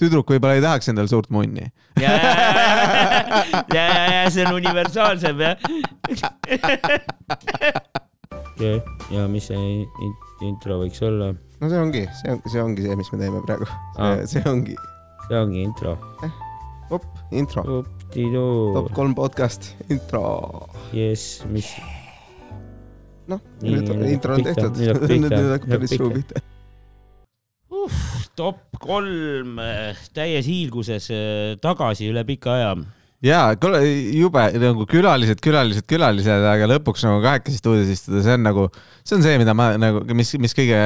tüdruk võib-olla ei tahaks endale suurt munni. ja, ja, ja, ja see on universaalsem jah. ja mis see in- intro võiks olla? no see ongi, see on, see ongi see, mis me teeme praegu. See ongi, see ongi intro. op, intro, top, kolm podcast, intro. jess, mis, noh, nüüd nüüd intro on tehtud, nüüd hakkab päris suu pihta. Top kolm äh, täies hiilguses äh, tagasi üle pika aja. ja kuule, jube nagu külalised, külalised, külalised, aga lõpuks nagu kahekesi stuudios istuda, see on nagu, see on see, mida ma nagu, mis, mis kõige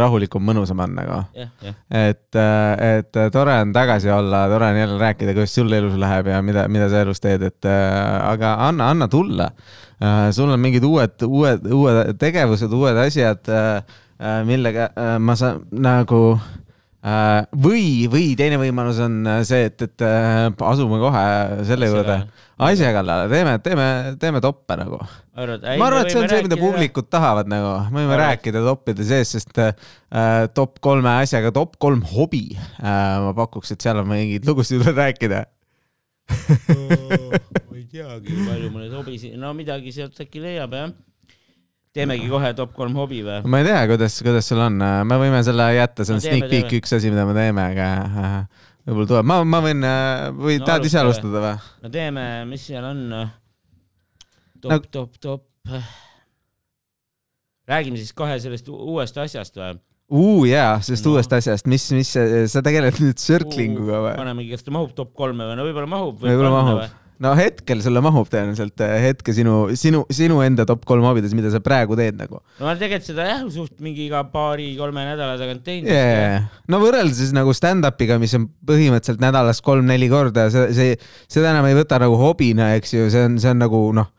rahulikum, mõnusam on nagu. jah, jah. et, et tore on tagasi olla, tore on jälle rääkida, kuidas sul elus läheb ja mida, mida sa elus teed, et äh, aga anna, anna tulla. sul on mingid uued, uued, uued tegevused, uued asjad, millega äh, ma saan nagu äh, või, või teine võimalus on see, et, et äh, asume kohe selle juurde asja kallale, teeme, teeme, teeme toppe nagu. ma arvan, et see on see, mida. publikud tahavad nagu, me võime rääkida toppide sees, sest äh, top kolme asjaga, top kolm hobi äh,, ma pakuks, et seal on mingeid lugusid veel rääkida. ma ei teagi, palju mul neid hobisid, no midagi sealt äkki leiab jah. Teemegi kohe top kolm hobi või? ma ei tea, kuidas, kuidas sul on, me võime selle jätta, see on No teeme, sneak peek üks asi, mida me teeme, aga äh, võib-olla tuleb, ma, ma võin, või No tahad ise alusta alustada või? no teeme, mis seal on? top No- top, top. räägime siis kohe sellest uuest asjast või? uu jaa, sellest No. uuest asjast, mis, mis, sa tegeled nüüd circlinguga või? panemegi, kas ta mahub top kolme või no võib-olla mahub. võib-olla mahub. No hetkel sulle mahub tõenäoliselt, hetke sinu, sinu, sinu enda top kolm hobides, mida sa praegu teed nagu. no ma olen tegelikult seda jah, suht mingi iga paari-kolme nädala tagant teinud yeah.. no võrreldes siis nagu stand-up'iga, mis on põhimõtteliselt nädalas kolm-neli korda, see, see, seda enam ei võta nagu hobina, eks ju, see on, see on nagu noh,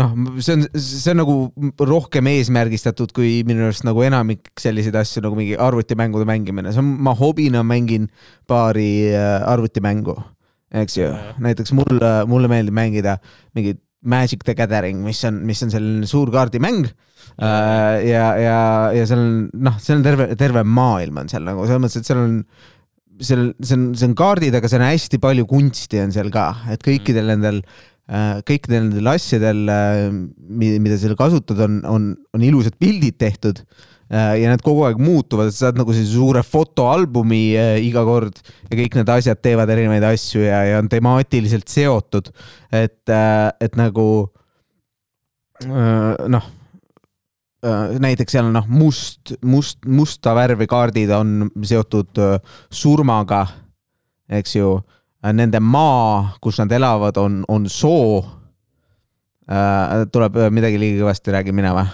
noh, see on, see on nagu rohkem eesmärgistatud kui minu arust nagu enamik selliseid asju nagu mingi arvutimängude mängimine, see on, ma hobina mängin paari äh, arvutimängu, eks ju? Näiteks mulle, mulle meeldib mängida mingit Magic the Gathering, mis on, mis on selline suur kaardimäng. Äh, ja, ja, ja seal on noh, seal on terve, terve maailm on seal nagu selles mõttes, et seal on, seal, see on, see on kaardid, aga seal on hästi palju kunsti on seal ka, et kõikidel nendel, kõikidel nendel asjadel, mida seal kasutad, on, on, on ilusad pildid tehtud. äh, ja need kogu aeg muutuvad, et sa saad nagu sellise suure fotoalbumi äh, iga kord ja kõik need asjad teevad erinevaid asju ja, ja on temaatiliselt seotud, et, et nagu äh, noh, näiteks seal on noh, must, must, musta värvi kaardid on seotud äh, surmaga, eks ju. Nende maa, kus nad elavad, on, on soo. tuleb äh, midagi liiga kõvasti, räägin mina või?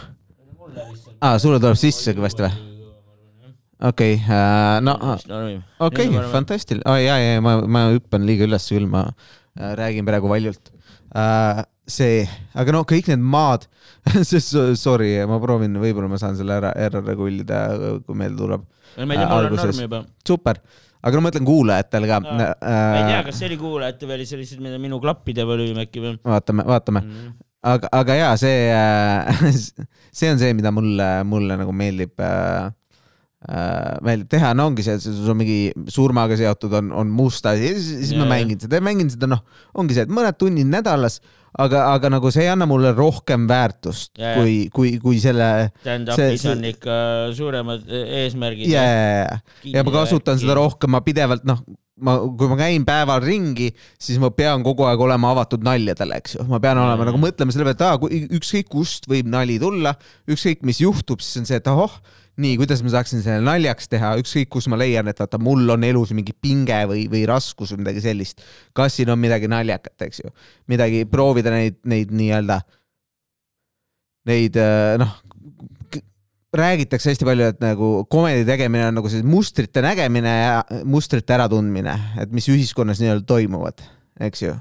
aa, sulle tuleb sisse kõvasti või? okei okay,, no okei okay,, fantastiline oh,, ja, ja ma, ma hüppan liiga üles küll, ma äh, räägin praegu valjult äh,. see, aga no kõik need maad, sorry, ma proovin, võib-olla ma saan selle ära, ära regullida, kui meelde tuleb. meil on mul on alguses. norm juba. super, aga no ma ütlen kuulajatele ka ma ei tea, äh,. kas see oli kuulajate või oli see lihtsalt minu- minu klappide volüüm äkki või? vaatame, vaatame, aga, aga ja see äh, see on see, mida mulle, mulle nagu meeldib äh, äh, meeldib teha, no ongi see, et sul on mingi surmaga seotud on, on must asi, siis, siis ma Jaa. mängin seda, mängin seda, noh, ongi see, et mõned tunnid nädalas, aga, aga nagu see ei anna mulle rohkem väärtust Jaa, jaa. kui, kui, kui selle stand-up'is see- on ikka suuremad e- eesmärgid. yeah. ja ma kasutan seda. rohkem, ma pidevalt noh, ma, kui ma käin päeval ringi, siis ma pean kogu aeg olema avatud naljadele, eks ju, ma pean olema Mm. nagu mõtlema selle peale, et aa, ükskõik kust võib nali tulla, ükskõik mis juhtub, siis on see, et ahoh, nii, kuidas ma saaksin selle naljaks teha, ükskõik kus ma leian, et vaata, mul on elus mingi pinge või, või raskus või midagi sellist. kas siin on midagi naljakat, eks ju, midagi proovida neid, neid nii-öelda, neid äh, noh, räägitakse hästi palju, et nagu komedi tegemine on nagu selline mustrite nägemine ja mustrite äratundmine, et mis ühiskonnas nii-öelda toimuvad, eks ju.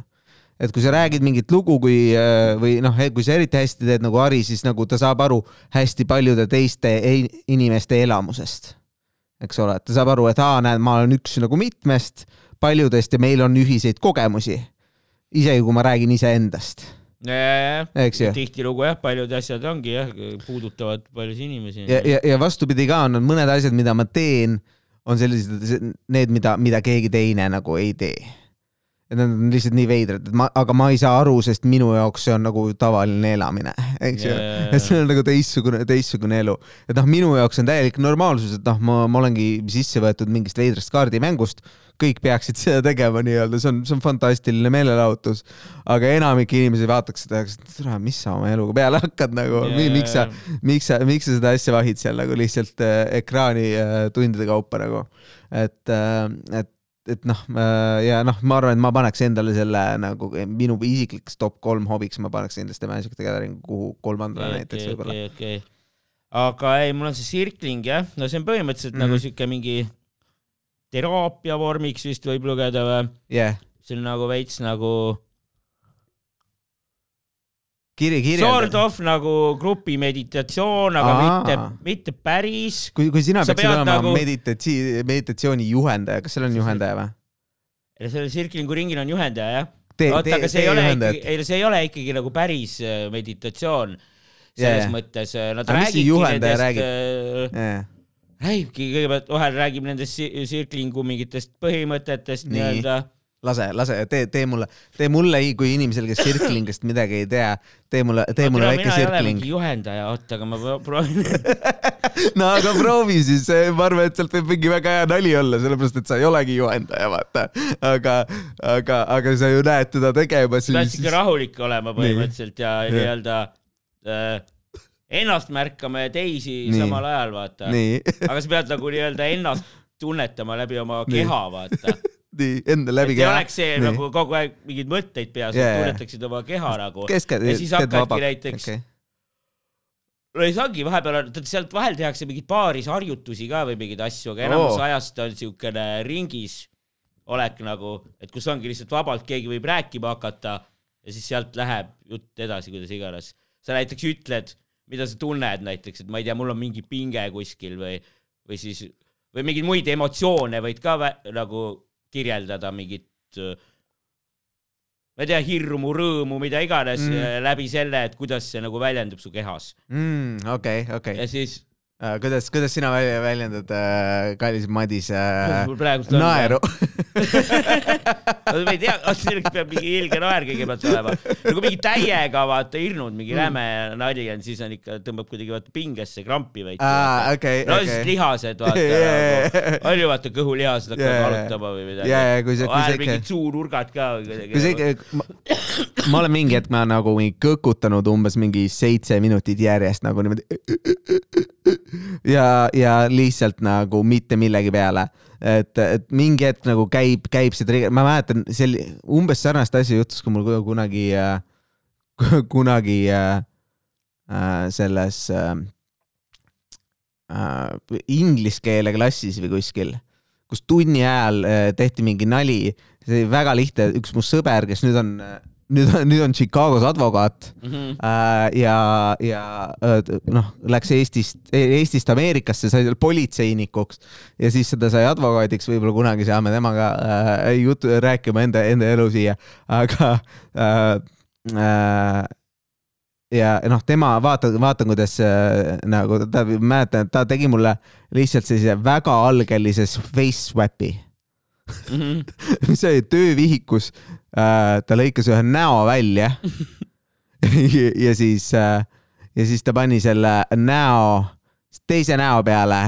et kui sa räägid mingit lugu, kui äh, või noh, kui sa eriti hästi teed nagu Ari, siis nagu ta saab aru hästi paljude teiste ei- inimeste elamusest. eks ole, et ta saab aru, et aa, näed, ma olen üks nagu mitmest, paljudest ja meil on ühiseid kogemusi. isegi kui ma räägin iseendast. Tihtilugu jah, paljud asjad ongi jah, puudutavad paljusid inimesi. ja, ja, ja vastupidi ka on, on mõned asjad, mida ma teen, on sellised, need, mida, mida keegi teine nagu ei tee. Et need on lihtsalt nii veidrad, et ma, aga ma ei saa aru, sest minu jaoks see on nagu tavaline elamine, eks ju Jaa. et see on nagu teistsugune, teistsugune elu. et noh, minu jaoks on täielik normaalsus, et noh, ma, ma olengi sisse võetud mingist veidrast kaardimängust, kõik peaksid seda tegema nii-öelda, see on, see on fantastiline meelelahutus. aga enamik inimesi vaataks seda ja ütleks, et mis sa oma eluga peale hakkad nagu yeah., miks sa, miks sa, miks sa seda asja vahid seal nagu lihtsalt äh, ekraani äh, tundide kaupa nagu. et äh,, et, et noh ja noh, ma arvan, et ma paneks endale selle nagu minu isiklikuks top kolm hobiks, ma paneks kindlasti Magic the Gathering kuhu kolmandale okay, näiteks võib-olla. okei, okei. aga ei, mul on see circling jah, no see on põhimõtteliselt mm Mhm. -hmm. nagu siuke mingi teraapia vormiks vist võib lugeda või? jah, see on nagu veits nagu kiri, sort kirjelda. of nagu grupi meditatsioon, aga Aa. mitte, mitte päris. kui, kui sina Sa peaksid olema nagu... meditatsi-, meditatsiooni juhendaja, kas seal on juhendaja või? sellel circlingu ringil on juhendaja jah. oota, aga see ei ole ikkagi, ei see ei ole ikkagi nagu päris äh, meditatsioon. selles Jaa. mõttes äh, nad juhendaja nendest, räägib? räägibki kõigepealt vahel räägib nendest si- circlingu mingitest põhimõtetest Nii. lase, lase, tee, tee mulle, tee mulle, kui inimesel, kes circling'ist midagi ei tea, tee mulle, tee mulle väike circling. juhendaja, oota, aga ma pro- proovin. no aga proovi siis, ma arvan, et sealt võib mingi väga hea nali olla, sellepärast et sa ei olegi juhendaja, vaata. aga, aga, aga sa ju näed teda tegemas. pead siuke rahulik olema põhimõtteliselt ja Nii. nii-öelda äh, ennast märkama ja teisi Nii. samal ajal, vaata. aga sa pead nagu nii-öelda ennast tunnetama läbi oma keha, vaata. nii, enda läbi et ei oleks see Nii. nagu kogu aeg mingeid mõtteid peas, jaa. tunnetaksid oma keha nagu. ja siis hakkadki näiteks okay. no ei saagi, vahepeal on, sealt vahel tehakse mingeid paaris harjutusi ka või mingeid asju, aga enamus oh. ajast on siukene ringis olek nagu, et kus ongi lihtsalt vabalt, keegi võib rääkima hakata ja siis sealt läheb jutt edasi, kuidas iganes. sa näiteks ütled, mida sa tunned näiteks, et ma ei tea, mul on mingi pinge kuskil või, või siis, või mingeid muid emotsioone võid ka nagu kirjeldada, mingit ma ei tea, hirmu, rõõmu, mida iganes Mm. mm. läbi selle, et kuidas see nagu väljendub su kehas Mm, okei, okei ja. siis kuidas, kuidas sina välja väljendad äh,, kallis Madis äh, naeru? ma ei tea, selleks peab mingi ilge naer kõigepealt olema. nagu mingi täiega vaata hirnud, mingi Mm. räme nali on, siis on ikka, tõmbab kuidagi vaata pingesse krampi veits. aa, okei, no siis okei. lihased vaata nagu, on ju vaata kõhulihased hakkavad jaa. valutama või midagi. See vahel ikka- mingid suunurgad ka kui see ikka, ma, ma olen mingi hetk ma nagu mingi kõkutanud umbes mingi seitse minutit järjest nagu niimoodi. ja, ja lihtsalt nagu mitte millegi peale. et, et mingi hetk nagu käib, käib see trigger, ma mäletan, see oli umbes sarnast asja juhtus, kui mul kunagi äh, kunagi äh, äh, selles äh, äh, inglise keele klassis või kuskil, kus tunni ajal äh, tehti mingi nali. See oli väga lihtne, üks mu sõber, kes nüüd on, nüüd on, nüüd on Chicagos advokaat Mhm. äh, ja, ja äh, noh, läks Eestist, Eestist Ameerikasse, sai seal politseinikuks ja siis ta sai advokaadiks, võib-olla kunagi saame temaga äh, juttu rääkima enda, enda elu siia, aga äh, äh, ja noh, tema vaata, vaatan, kuidas äh, nagu ta, mäletan, et ta tegi mulle lihtsalt sellise väga algelise face swap'i Mhm. mis oli töövihikus ta lõikas ühe näo välja. Ja, siis äh,, ja siis ta pani selle näo teise näo peale.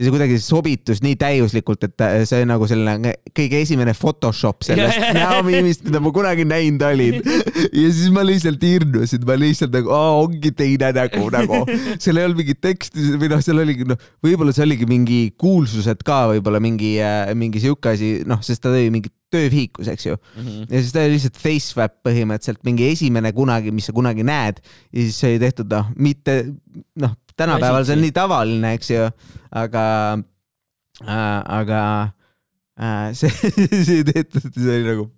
Ja see kuidagi sobitus nii täiuslikult, et ta- see oli nagu selline kõige esimene Photoshop sellest näomiimist, mida ma kunagi näinud olin. ja siis ma lihtsalt hirmusin, ma lihtsalt nagu, ongi teine nägu nagu, seal ei olnud mingit teksti või noh, seal oligi noh, võib-olla see oligi mingi kuulsused ka võib-olla mingi, mingi sihuke asi, noh, sest ta tõi mingit töövihikus, eks ju. Mhm. ja siis ta oli lihtsalt face swap põhimõtteliselt mingi esimene kunagi, mis sa kunagi näed ja siis see oli tehtud noh, mitte noh, tänapäeval see on nii tavaline, eks ju, aga äh,, aga äh, see, see tehtud, see oli nagu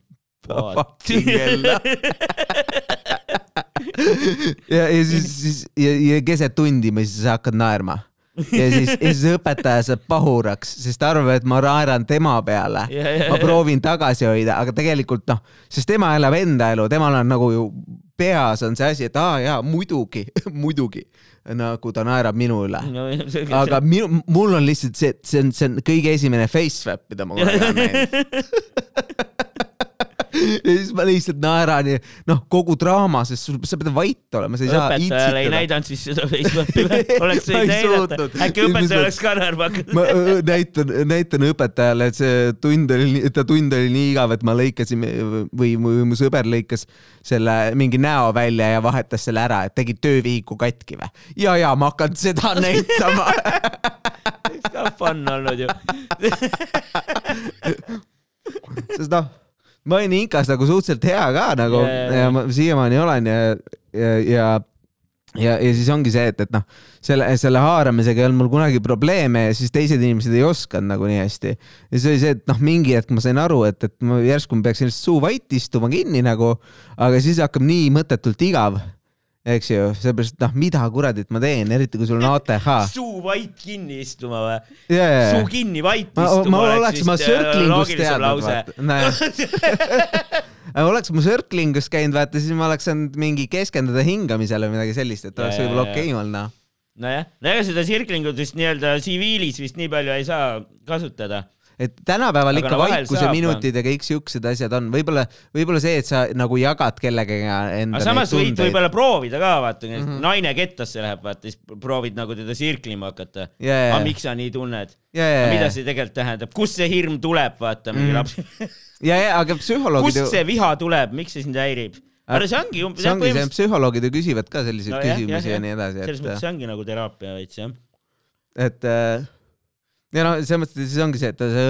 fucking hell. ja, ja siis, siis ja, ja keset tundi ma siis hakkad naerma ja siis, ja siis õpetaja saab pahuraks, sest ta arvab, et ma naeran tema peale Ja, ja, ma proovin tagasi hoida, aga tegelikult noh, sest tema elab enda elu, temal on nagu ju peas on see asi, et aa jaa, muidugi, muidugi nagu ta naerab minu üle. no aga minu, mul on lihtsalt see, see on, see on kõige esimene face swap, mida ma kunagi olen näinud. Ja siis ma lihtsalt naeran ja noh, kogu draama, sest sul, sa pead vait olema, sa ei saa õpetajale ei näidanud siis seda Facebooki või? oleks ei näidata suutnud.. äkki õpetaja oleks ka hakanud ma näitan, näitan õpetajale, et see tund oli, ta tund oli nii igav, et ma lõikasin või mu, sõber lõikas selle mingi näo välja ja vahetas selle ära, et tegi töövihiku katki või? ja, ja ma hakkan seda näitama. oleks ka fun olnud ju. sest noh, ma olin Inkas nagu suhteliselt hea ka nagu jaa. ja ma siiamaani olen ja, ja, ja ja, ja siis ongi see, et, et noh, selle, selle haaramisega ei olnud mul kunagi probleeme ja siis teised inimesed ei osanud nagu nii hästi. ja siis oli see, et noh, mingi hetk ma sain aru, et, et ma järsku ma peaksin lihtsalt suu vait istuma kinni nagu, aga siis hakkab nii mõttetult igav, eks ju, seepärast, noh, mida kuradit ma teen, eriti kui sul on ATH. suu vait kinni istuma või? Yeah. suu kinni vait ma, istuma ma oleks ma äh, loogilisem teadnud, vaata. oleks ma circling'us käinud, vaata siis ma oleks saanud mingi keskenduda hingamisele või midagi sellist, et oleks võib-olla okei olnud noh. nojah, no ega seda circlingut vist nii-öelda tsiviilis vist nii palju ei saa kasutada. Et tänapäeval Aga ikka no vaikuse minutid ja kõik siuksed asjad on, võib-olla, võib-olla see, et sa nagu jagad kellegagi enda aga samas võid võib-olla proovida ka, vaata mm. -hmm. naine kettasse läheb, vaata siis proovid nagu teda circlima hakata. Jaa. aga miks sa nii tunned? ja, ja, mida see tegelikult tähendab, kust see hirm tuleb, vaata mingi Mhm. laps. ja, ja aga psühholoogid kust see viha tuleb, miks see sind häirib? aga see ongi umbes, see ongi see, psühholoogid ju küsivad ka selliseid No no, jah, küsimusi jah, ja nii edasi, selles mõttes see ongi nagu teraapia veits jah. et äh, ja no selles mõttes, siis ongi see, et sa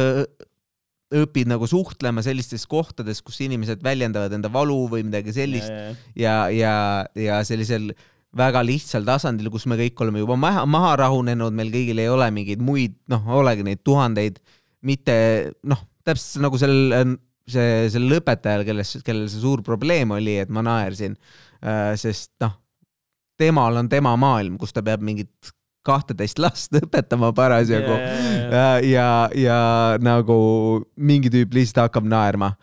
õpid nagu suhtlema sellistes kohtades, kus inimesed väljendavad enda valu või midagi sellist. Ja, ja, ja sellisel väga lihtsal tasandil, kus me kõik oleme juba maha, maha rahunenud, meil kõigil ei ole mingeid muid, noh, olegi neid tuhandeid, mitte noh, täpselt nagu sellel, see, sellel õpetajal, kelles, kellel see suur probleem oli, et ma naersin, sest noh, temal on tema maailm, kus ta peab mingit kahteteist last õpetama parasjagu ja, ja, ja nagu mingi tüüp lihtsalt hakkab naerma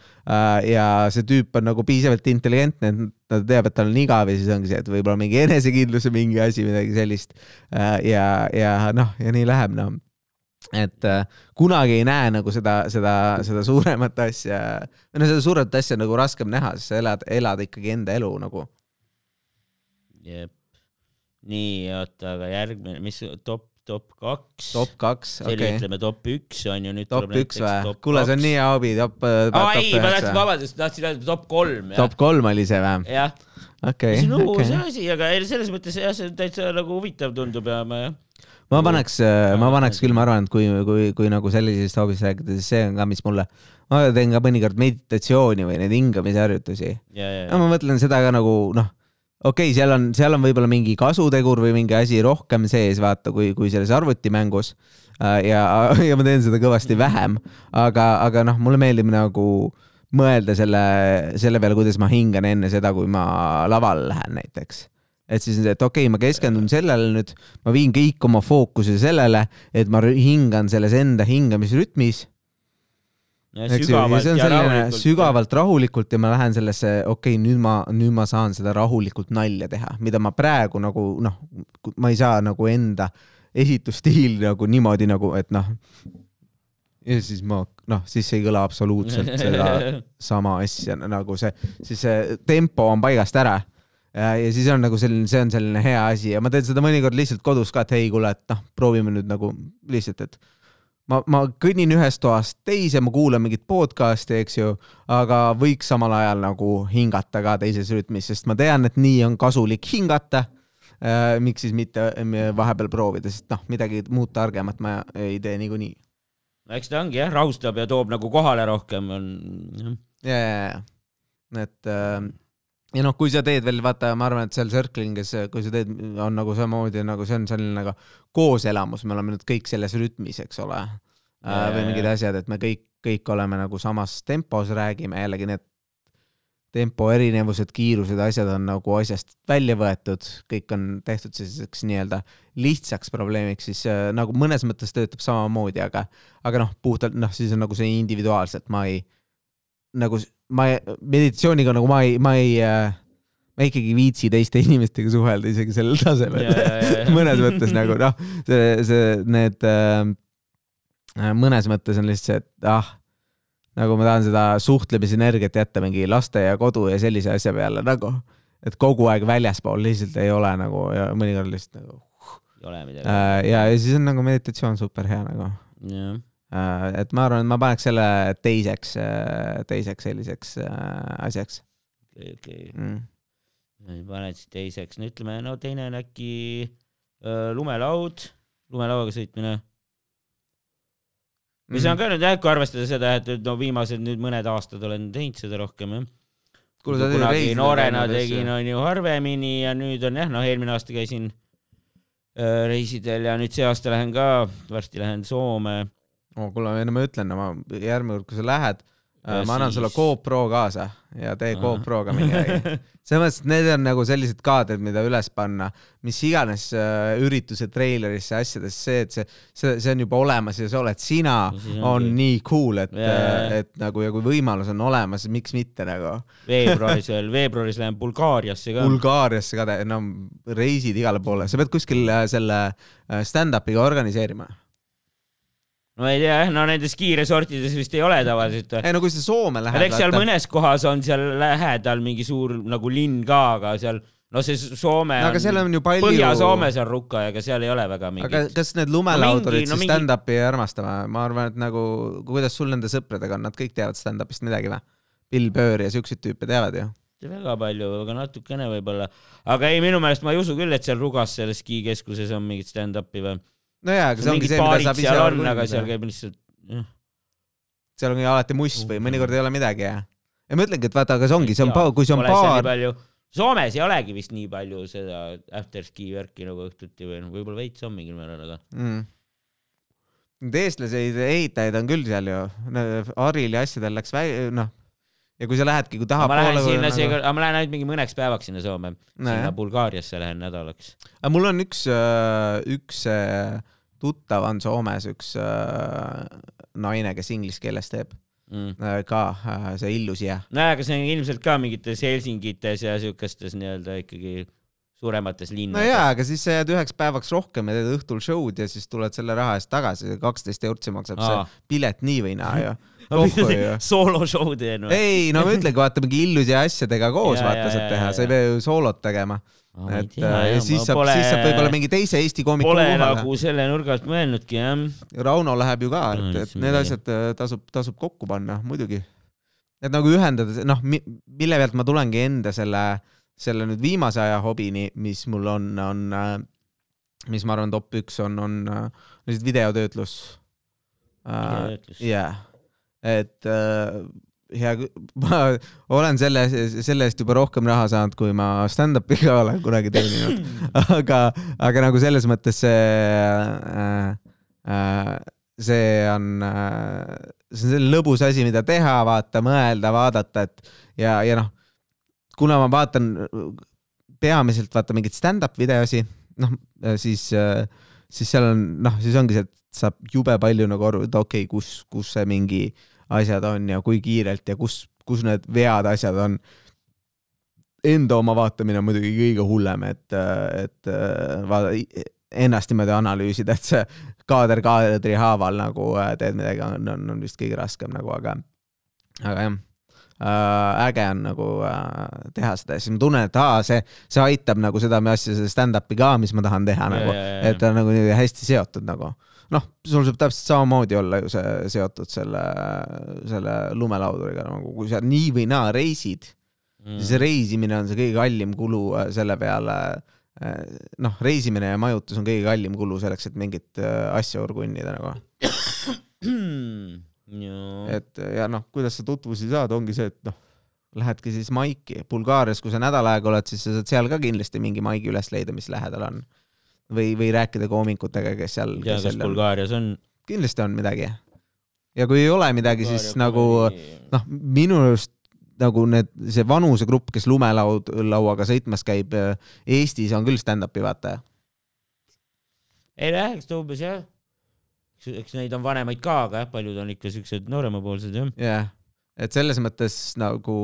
ja see tüüp on nagu piisavalt intelligentne, et ta teab, et tal on igav ja siis ongi see, et võib-olla mingi enesekindluse mingi asi, midagi sellist. ja, ja noh, ja nii läheb noh et äh, kunagi ei näe nagu seda, seda, seda suuremat asja, või no seda suuremat asja nagu raskem näha, sest sa elad, elad ikkagi enda elu nagu. jep. nii, oota, aga järgmine, mis top, top kaks? top kaks, okei okay.. ütleme top üks on ju, nüüd top üks või? kuule, see on nii hea hobi, top, aa top ei, ma tahtsin, vabandust, tahtsin öelda top kolm. top kolm oli see või? jah, okei see on uus asi, aga selles mõttes jah, see täitsa nagu huvitav tundub ja ma jah. ma paneks, ma paneks küll, ma arvan, et kui, kui, kui nagu sellisest hobist rääkida, siis see on ka, mis mulle, ma teen ka mõnikord meditatsiooni või neid hingamisharjutusi. ja, ma mõtlen seda ka nagu noh, okei okay,, seal on, seal on võib-olla mingi kasutegur või mingi asi rohkem sees, vaata, kui, kui selles arvutimängus. ja, ja ma teen seda kõvasti vähem, aga, aga noh, mulle meeldib nagu mõelda selle, selle peale, kuidas ma hingan enne seda, kui ma lavale lähen näiteks. Et siis et okei okay,, ma keskendun sellele nüüd, ma viin kõik oma fookuse sellele, et ma hingan selles enda hingamisrütmis ja sügavalt ja rahulikult. sügavalt rahulikult ja ma lähen sellesse, okei okay,, nüüd ma, nüüd ma saan seda rahulikult nalja teha, mida ma praegu nagu noh, ma ei saa nagu enda esitusstiili nagu niimoodi nagu, et noh. ja siis ma noh, siis ei kõla absoluutselt seda sama asja nagu see, siis see tempo on paigast ära. ja siis on nagu selline, see on selline hea asi ja ma teen seda mõnikord lihtsalt kodus ka, et hei, kuule, et noh, proovime nüüd nagu lihtsalt, et ma, ma kõnnin ühest toast teise, ma kuulan mingit podcast'i, eks ju, aga võiks samal ajal nagu hingata ka teises rütmis, sest ma tean, et nii on kasulik hingata. miks siis mitte äh, vahepeal proovida, sest noh, midagi muud targemat ma ei tee niikuinii. no eks ta ongi jah, rahustab ja toob nagu kohale rohkem on. ja, ja, ja, et äh, ja noh, kui sa teed veel, vaata, ma arvan, et seal Circling'is, kui sa teed, on nagu samamoodi nagu see on selline nagu kooselamus, me oleme nüüd kõik selles rütmis, eks ole. Ja, või mingid ja. asjad, et me kõik, kõik oleme nagu samas tempos, räägime jällegi need tempo erinevused, kiirused, asjad on nagu asjast välja võetud, kõik on tehtud selliseks nii-öelda lihtsaks probleemiks, siis äh, nagu mõnes mõttes töötab samamoodi, aga, aga noh, puhtalt noh, siis on nagu see individuaalselt, ma ei, nagu ma meditatsiooniga nagu ma ei, ma ei, ma ikkagi ei viitsi teiste inimestega suhelda isegi sellel tasemel ja, ja, ja. mõnes mõttes nagu noh, see, see, need äh, mõnes mõttes on lihtsalt ah, nagu ma tahan seda suhtlemisenergiat jätta mingi laste ja kodu ja sellise asja peale nagu, et kogu aeg väljaspool lihtsalt ei ole nagu ja mõnikord lihtsalt nagu ei ole midagi. äh, ja, ja siis on nagu meditatsioon super hea nagu jah, äh,. Et ma arvan, et ma paneks selle teiseks, teiseks selliseks äh, asjaks okei, okei. mm.. paned siis teiseks, no ütleme, no teine on äkki öö, lumelaud, lumelauaga sõitmine. mis Mhm. on ka nüüd jah, kui arvestada seda, et no viimased nüüd mõned aastad olen teinud seda rohkem jah. Kuule, sa kunagi reisidel noorena tegin, onju harvemini ja nüüd on jah, noh, eelmine aasta käisin öö, reisidel ja nüüd see aasta lähen ka, varsti lähen Soome. oh,. kuule, no ma ütlen, ma järgmine kord, kui sa lähed, Ja ma annan siis- sulle GoPro kaasa ja tee Ahah. GoProga mingi asi. selles mõttes, et need on nagu sellised kaadrid, mida üles panna, mis iganes äh, ürituse treilerisse, asjadesse, see, et see, see, see on juba olemas ja sa oled sina on nii cool, et et nagu ja kui võimalus on olemas, miks mitte nagu. veebruaris veel, veebruaris lähen Bulgaariasse ka. Bulgaariasse ka, no reisid igale poole, sa pead kuskil äh, selle äh, stand-up'iga organiseerima. No ei tea jah, no nendes kiiresortides vist ei ole tavaliselt. ei no kui sa Soome lähed. eks seal mõnes kohas on seal lähedal mingi suur nagu linn ka, aga seal, no see Soome no, aga seal on ju palju. Põhja-Soomes on rukka, ega seal ei ole väga aga mingit. kas need lumelaudurid no siis mingi- stand-up'i ei armasta või? ma arvan, et nagu, kuidas sul nende sõpradega on, nad kõik teavad stand-up'ist midagi või? Bill Burr ja siukseid tüüpe teavad ju. väga palju, aga natukene võib-olla. aga ei, minu meelest ma ei usu küll, et seal Rugas selles skikeskuses on mingit stand-up'i või. No jaa, aga see ongi see, mida saab ise seal on, aga seal käib lihtsalt, seal on ju alati must või Uh. mõnikord ei ole midagi ja. ja ma ütlengi, et vaata, aga see ongi, see on kui see on paar. Soomes ei olegi vist nii palju seda afterski värki nagu õhtuti või noh, võib-olla veits on mingil määral, aga mm.. Neid eestlaseid ehitajaid on küll seal ju, Haril ja asjadel läks vä-, noh. Ja kui sa lähedki, kui aga ma lähen sinna seekord, aga ma lähen ainult mingi mõneks päevaks sinna Soome, sinna. Bulgaariasse lähen nädalaks. aga mul on üks, üks äh, tuttav on Soomes, üks äh, naine, kes inglise keeles teeb Mm. äh, ka äh, see Illusia. nojah, aga see on ilmselt ka mingites Helsingites ja siukestes nii-öelda ikkagi suuremates no linnades. jaa, aga siis sa jääd üheks päevaks rohkem ja teed õhtul show'd ja siis tuled selle raha eest tagasi, kaksteist eurtsi maksab Aa. see pilet nii või naa ju. sooloshow teen või? ei, no ma ütlengi, vaata mingi Illusia asjadega koos Jaa, vaata saad teha, sa ei pea ju soolot tegema. et äh, ja siis saab, pole, siis saab võib-olla mingi teise Eesti koomiku Pole kohale nagu selle nurga alt mõelnudki jah. Rauno läheb ju ka, et, No, et need asjad äh, tasub, tasub kokku panna, muidugi. et nagu ühendada, noh, mille pealt ma tulengi enda selle, selle nüüd viimase aja hobini, mis mul on, on, mis ma arvan, top üks on, on äh, lihtsalt videotöötlus. Videotöötlus. jah, et äh, hea, ma olen selle, selle eest juba rohkem raha saanud, kui ma stand-up'iga olen kunagi teeninud, aga, aga nagu selles mõttes see äh, äh, see on äh,, see on selline lõbus asi, mida teha, vaata, mõelda, vaadata, et ja, ja noh, kuna ma vaatan peamiselt vaata mingit stand-up videosi, noh siis, siis seal on noh, siis ongi see, et saab jube palju nagu aru, et okei okay,, kus, kus see mingi asjad on ja kui kiirelt ja kus, kus need vead asjad on. Enda oma vaatamine on muidugi kõige hullem, et, et vaata ennast niimoodi analüüsida, et see kaader kaadri haaval nagu äh, teed midagi, on, on, on vist kõige raskem nagu, aga, aga jah äge on nagu äh, teha seda ja siis ma tunnen, et aa, see, see aitab nagu seda asja, seda stand-up'i ka, mis ma tahan teha Ja, nagu, et ta on nagu hästi seotud nagu. noh, sul saab täpselt samamoodi olla ju see seotud selle, selle lumelauduriga nagu, kui sa nii või naa reisid mm., siis reisimine on see kõige kallim kulu äh, selle peale. noh, reisimine ja majutus on kõige kallim kulu selleks, et mingit äh, asja orgunnida nagu. et ja noh, kuidas sa tutvusi saad, ongi see, et noh, lähedki siis maiki. Bulgaarias, kui sa nädal aega oled, siis sa saad seal ka kindlasti mingi maigi üles leida, mis lähedal on. või, või rääkida koomikutega, kes seal. ei tea, kas Bulgaarias on. kindlasti on midagi. ja kui ei ole midagi, siis nagu noh, minu arust nagu need, see vanusegrupp, kes lumelaud, lauaga sõitmas käib Eestis on küll stand-up'i vaata. ei eks ta umbes jah. Eks neid on vanemaid ka, aga jah, paljud on ikka siuksed nooremapoolsed jah. jah, et selles mõttes nagu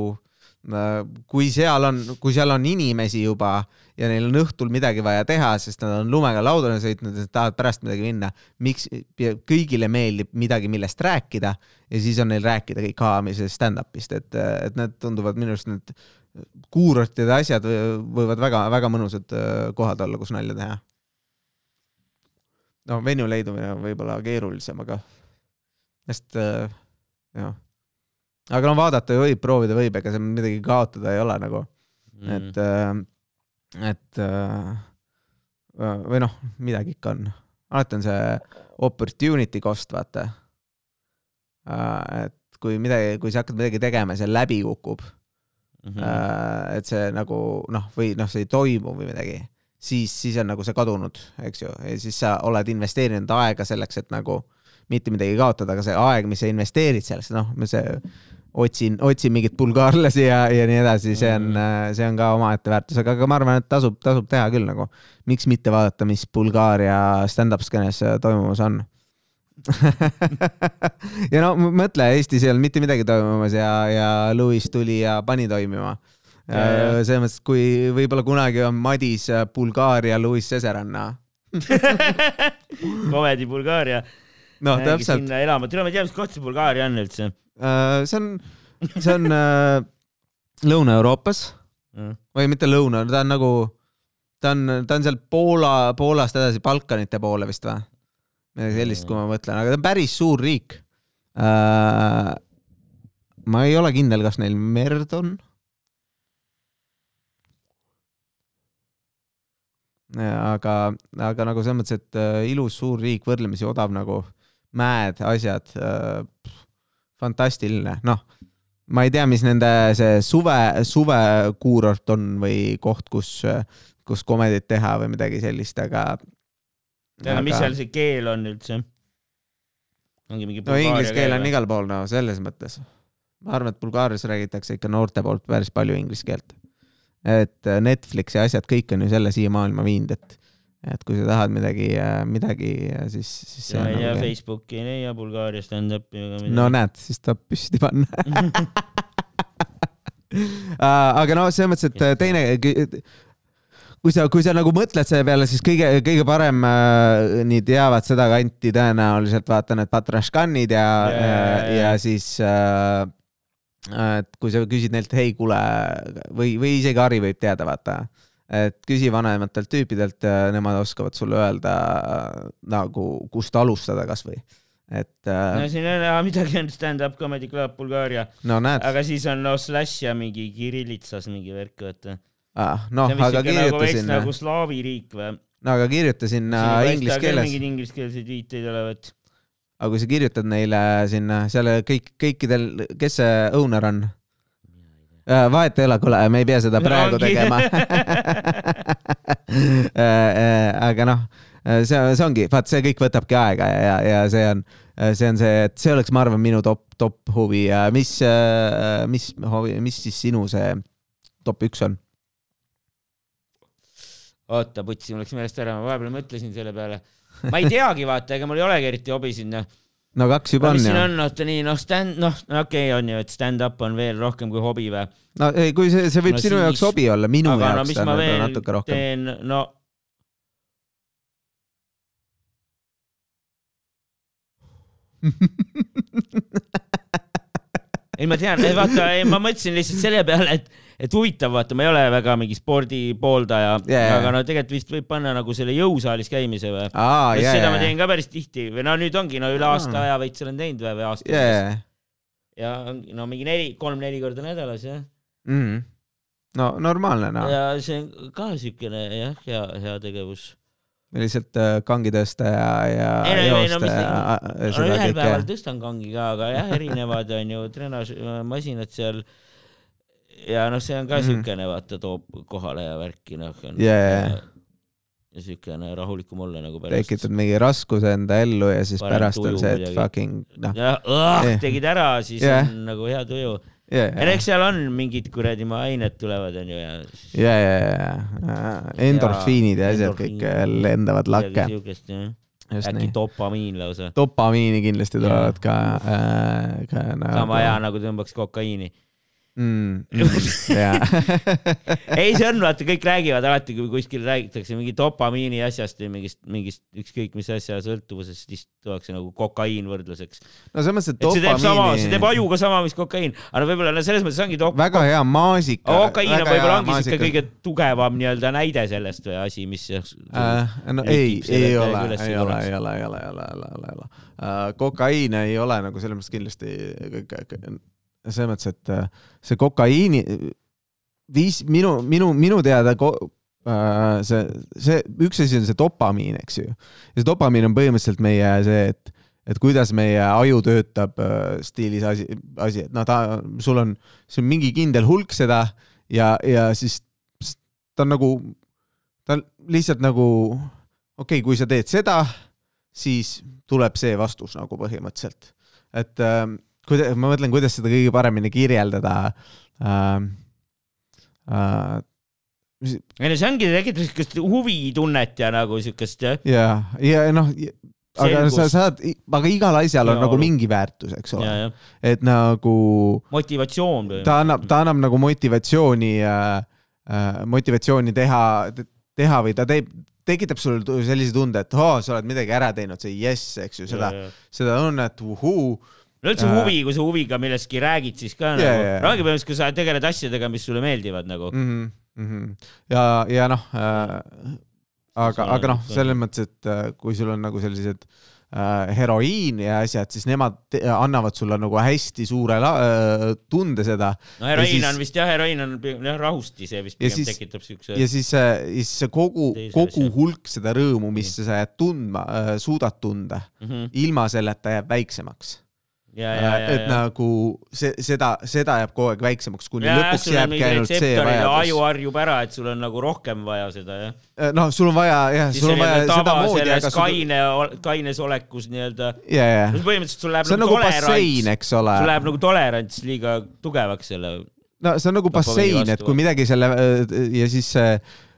kui seal on, kui seal on inimesi juba ja neil on õhtul midagi vaja teha, sest nad on lumega laudadele sõitnud ja tahavad pärast midagi minna, miks kõigile meeldib midagi, millest rääkida ja siis on neil rääkida kõik haamisest stand-up'ist, et, et need tunduvad minu arust need kuurortide asjad võ- võivad väga-väga mõnusad äh, kohad olla, kus nalja teha. No venue leidumine on võib-olla keerulisem, aga sest äh, jah, aga no vaadata võib, proovida võib, ega seal midagi kaotada ei ole nagu, Mm. et äh,, et äh, või noh, midagi ikka on, alati on see opportunity cost, vaata et kui midagi, kui sa hakkad midagi tegema ja see läbi kukub Mhm. äh, et see nagu noh, või noh, see ei toimu või midagi, siis, siis on nagu see kadunud, eks ju, ja siis sa oled investeerinud aega selleks, et nagu mitte midagi kaotada, aga see aeg, mis sa investeerid sellesse, noh, see otsin, otsin mingit bulgaarlasi ja, ja nii edasi, see on, see on ka omaette väärtus, aga, aga ma arvan, et tasub, tasub teha küll nagu. miks mitte vaadata, mis Bulgaaria stand-up skeenes toimumas on ja no mõtle, Eestis ei olnud mitte midagi toimumas ja, ja Louis tuli ja pani toimima. Selles mõttes, kui võib-olla kunagi on Madis äh, Bulgaaria Louis Cesaranna. Comedy Bulgaaria. noh, täpselt, sinna elama, tule ma ei tea, mis koht see Bulgaaria on üldse. see on, see on äh, Lõuna-Euroopas või mitte lõuna, ta on nagu, ta on, ta on seal Poola, Poolast edasi Balkanite poole vist või? midagi sellist, kui ma mõtlen, aga ta on päris suur riik äh,. ma ei ole kindel, kas neil merd on. aga, aga nagu selles mõttes, et äh, ilus suur riik, võrdlemisi odav nagu mäed, asjad äh,, fantastiline, noh ma ei tea, mis nende see suve, suvekuurort on või koht, kus, kus komedit teha või midagi sellist, aga. aga mis seal see keel on üldse? ongi mingi no inglise keel on igal pool, no selles mõttes. ma arvan, et Bulgaarias räägitakse ikka noorte poolt päris palju inglise keelt. Et äh, Netflix ja asjad, kõik on ju selle siia maailma viinud, et, et kui sa tahad midagi, midagi, siis, siis on ei tea, nagu. Facebooki ei leia Bulgaaria stand-up'i ega midagi. no näed, siis tuleb püsti panna. aga no selles mõttes, et äh, teine, kui sa, kui sa nagu mõtled selle peale, siis kõige, kõige parem äh, nii teavad seda kanti tõenäoliselt vaata need Patraškanid ja ja, jaa, ja jaa. siis äh, et kui sa küsid neilt, hei, kuule või, või isegi Harri võib teada, vaata, et küsi vanematelt tüüpidelt, nemad oskavad sulle öelda äh, nagu, kust alustada kasvõi, et no äh, siin ei ole midagi, on stand-up comedy club Bulgaaria, no aga siis on no slash ja mingi kirillitsas mingi värk, vaata. ah, noh, aga nagu veits kirjutasin, nagu slaavi riik või? no aga kirjuta sinna inglise keeles, mingeid ingliskeelseid viiteid olevat. Aga kui sa kirjutad neile sinna, seal kõik, kõikidel, kes see owner on? vahet ei ole, kuule, me ei pea seda praegu ongi. tegema. aga noh, see, see ongi, vaat see kõik võtabki aega ja, ja, ja see on, see on see, et see oleks, ma arvan, minu top, top huvi ja mis, mis mis siis sinu see top üks on? oota, putsi, mul läks meelest ära, ma vahepeal mõtlesin selle peale. Ma ei teagi, vaata, ega mul ei olegi eriti hobisid, noh. no kaks juba mis on siin ju. on, vaata nii, noh, stand, noh, okei okay, on ju, et stand-up on veel rohkem kui hobi või? no ei, kui see, see võib No sinu siis- jaoks hobi olla, minu aga no jaoks mis ta on natuke rohkem. teen, no ei, ma tean, vaata, ma mõtlesin lihtsalt selle peale, et, et huvitav, vaata, ma ei ole väga mingi spordi pooldaja yeah., aga no tegelikult vist võib panna nagu selle jõusaalis käimise või? aa, ja, seda ja ma, teen ka päris tihti või no nüüd ongi no üle aasta aja veits olen teinud või, või aasta ja, ja, no mingi neli, kolm-neli korda nädalas jah Mhm. no normaalne noh, ja see on ka siukene jah, hea, hea tegevus. lihtsalt äh, kangi tõsta ja, ja Ei, no- ei, no mis ja no ühel päeval tõstan kangi ka, aga jah, erinevad on ju treenažmasinad seal. Ja noh, see on ka Mhm. siukene, vaata, toob kohale ja värki noh. Jaa. ja siukene rahulikum olla nagu pärast. tekitad mingi raskuse enda ellu ja siis Parem pärast on see, et kuidagi. fucking noh, jah, Jah. tegid ära, siis Jah. on nagu hea tuju. ja, ja eks seal on mingid kuradi ained tulevad, onju ja. ja, ja, ja endorfiinid ja asjad kõik lendavad lakke, äkki dopamiin lausa. dopamiini kindlasti tulevad ka äh,, ka sama hea. nagu tõmbaks kokaiini. mm,. jaa. ei, see on, vaata, kõik räägivad alati, kui kuskil räägitakse mingi dopamiini asjast või mingist, mingist ükskõik mis asja sõltuvusest, siis tuuakse nagu kokaiin võrdluseks. no selles mõttes, et et see teeb sama, see teeb dopamiini, ajuga sama, mis kokaiin, aga no võib-olla no selles mõttes ongi dop-, väga hea maasika. kokaiin on võib-olla ongi siuke kõige tugevam nii-öelda näide sellest või asi, mis äh,. no ei, ei ole, ei ole, ei ole, ei ole, ei ole, ei ole, ei ole, kokaiin ei ole nagu selles mõttes kindlasti selles mõttes, et äh, see kokaiini viis minu, minu, minu teada ko, uh, see, see üks asi on see dopamiin, eks ju. ja see dopamiin on põhimõtteliselt meie see, et, et kuidas meie aju töötab uh, stiilis asi, asi, et noh, ta, sul on, see on mingi kindel hulk seda ja, ja siis ta on nagu, ta on lihtsalt nagu okei okay,, kui sa teed seda, siis tuleb see vastus nagu põhimõtteliselt. et äh, kuida-, ma mõtlen, kuidas seda kõige paremini kirjeldada äh,. Äh, ei no see ongi, tekitab siukest huvitunnet ja nagu siukest jah, ja, ja noh, aga sa saad, aga igal asjal on Jaa, nagu aru. mingi väärtus, eks ja, ole, ja et nagu motivatsioon ta annab, ta annab nagu motivatsiooni äh,, äh, motivatsiooni teha, teha või ta teeb, tekitab sulle sellise tunde, et oo, sa oled midagi ära teinud, see jess, eks ju, seda, seda tunnet, uhuu. No üldse Äh. huvi, kui sa huviga millestki räägid, siis ka Jaa, nagu no ongi põhimõtteliselt, kui sa tegeled asjadega, mis sulle meeldivad nagu. mm. -hmm, mm -hmm. ja, ja noh äh,, aga, aga noh, selles mõttes, et äh, kui sul on nagu sellised äh, heroiin ja asjad, siis nemad te- annavad sulle nagu hästi suure äh, tunde seda no heroiin siis- on vist jah, heroiin on jah rahusti, see vist Ja pigem siis- tekitab siukse. ja siis, siis see kogu, kogu hulk seda rõõmu, mis sa jääd tundma, suudad tunda, Mhm. ilma selleta jääb väiksemaks. ja, et ja. nagu see, seda, seda jääb kogu aeg väiksemaks, kuni ja, lõpuks jääbki ainult see ja aju vajadus. harjub ära, et sul on nagu rohkem vaja seda jah. noh, sul on vaja jah, sul on vaja sedamoodi, aga sul, kaine, kaines olekus nii-öelda, ja, ja, põhimõtteliselt sul läheb see on nagu bassein, tolerants, sul. läheb nagu tolerants liiga tugevaks selle. no see on nagu bassein, et kui midagi selle ja siis see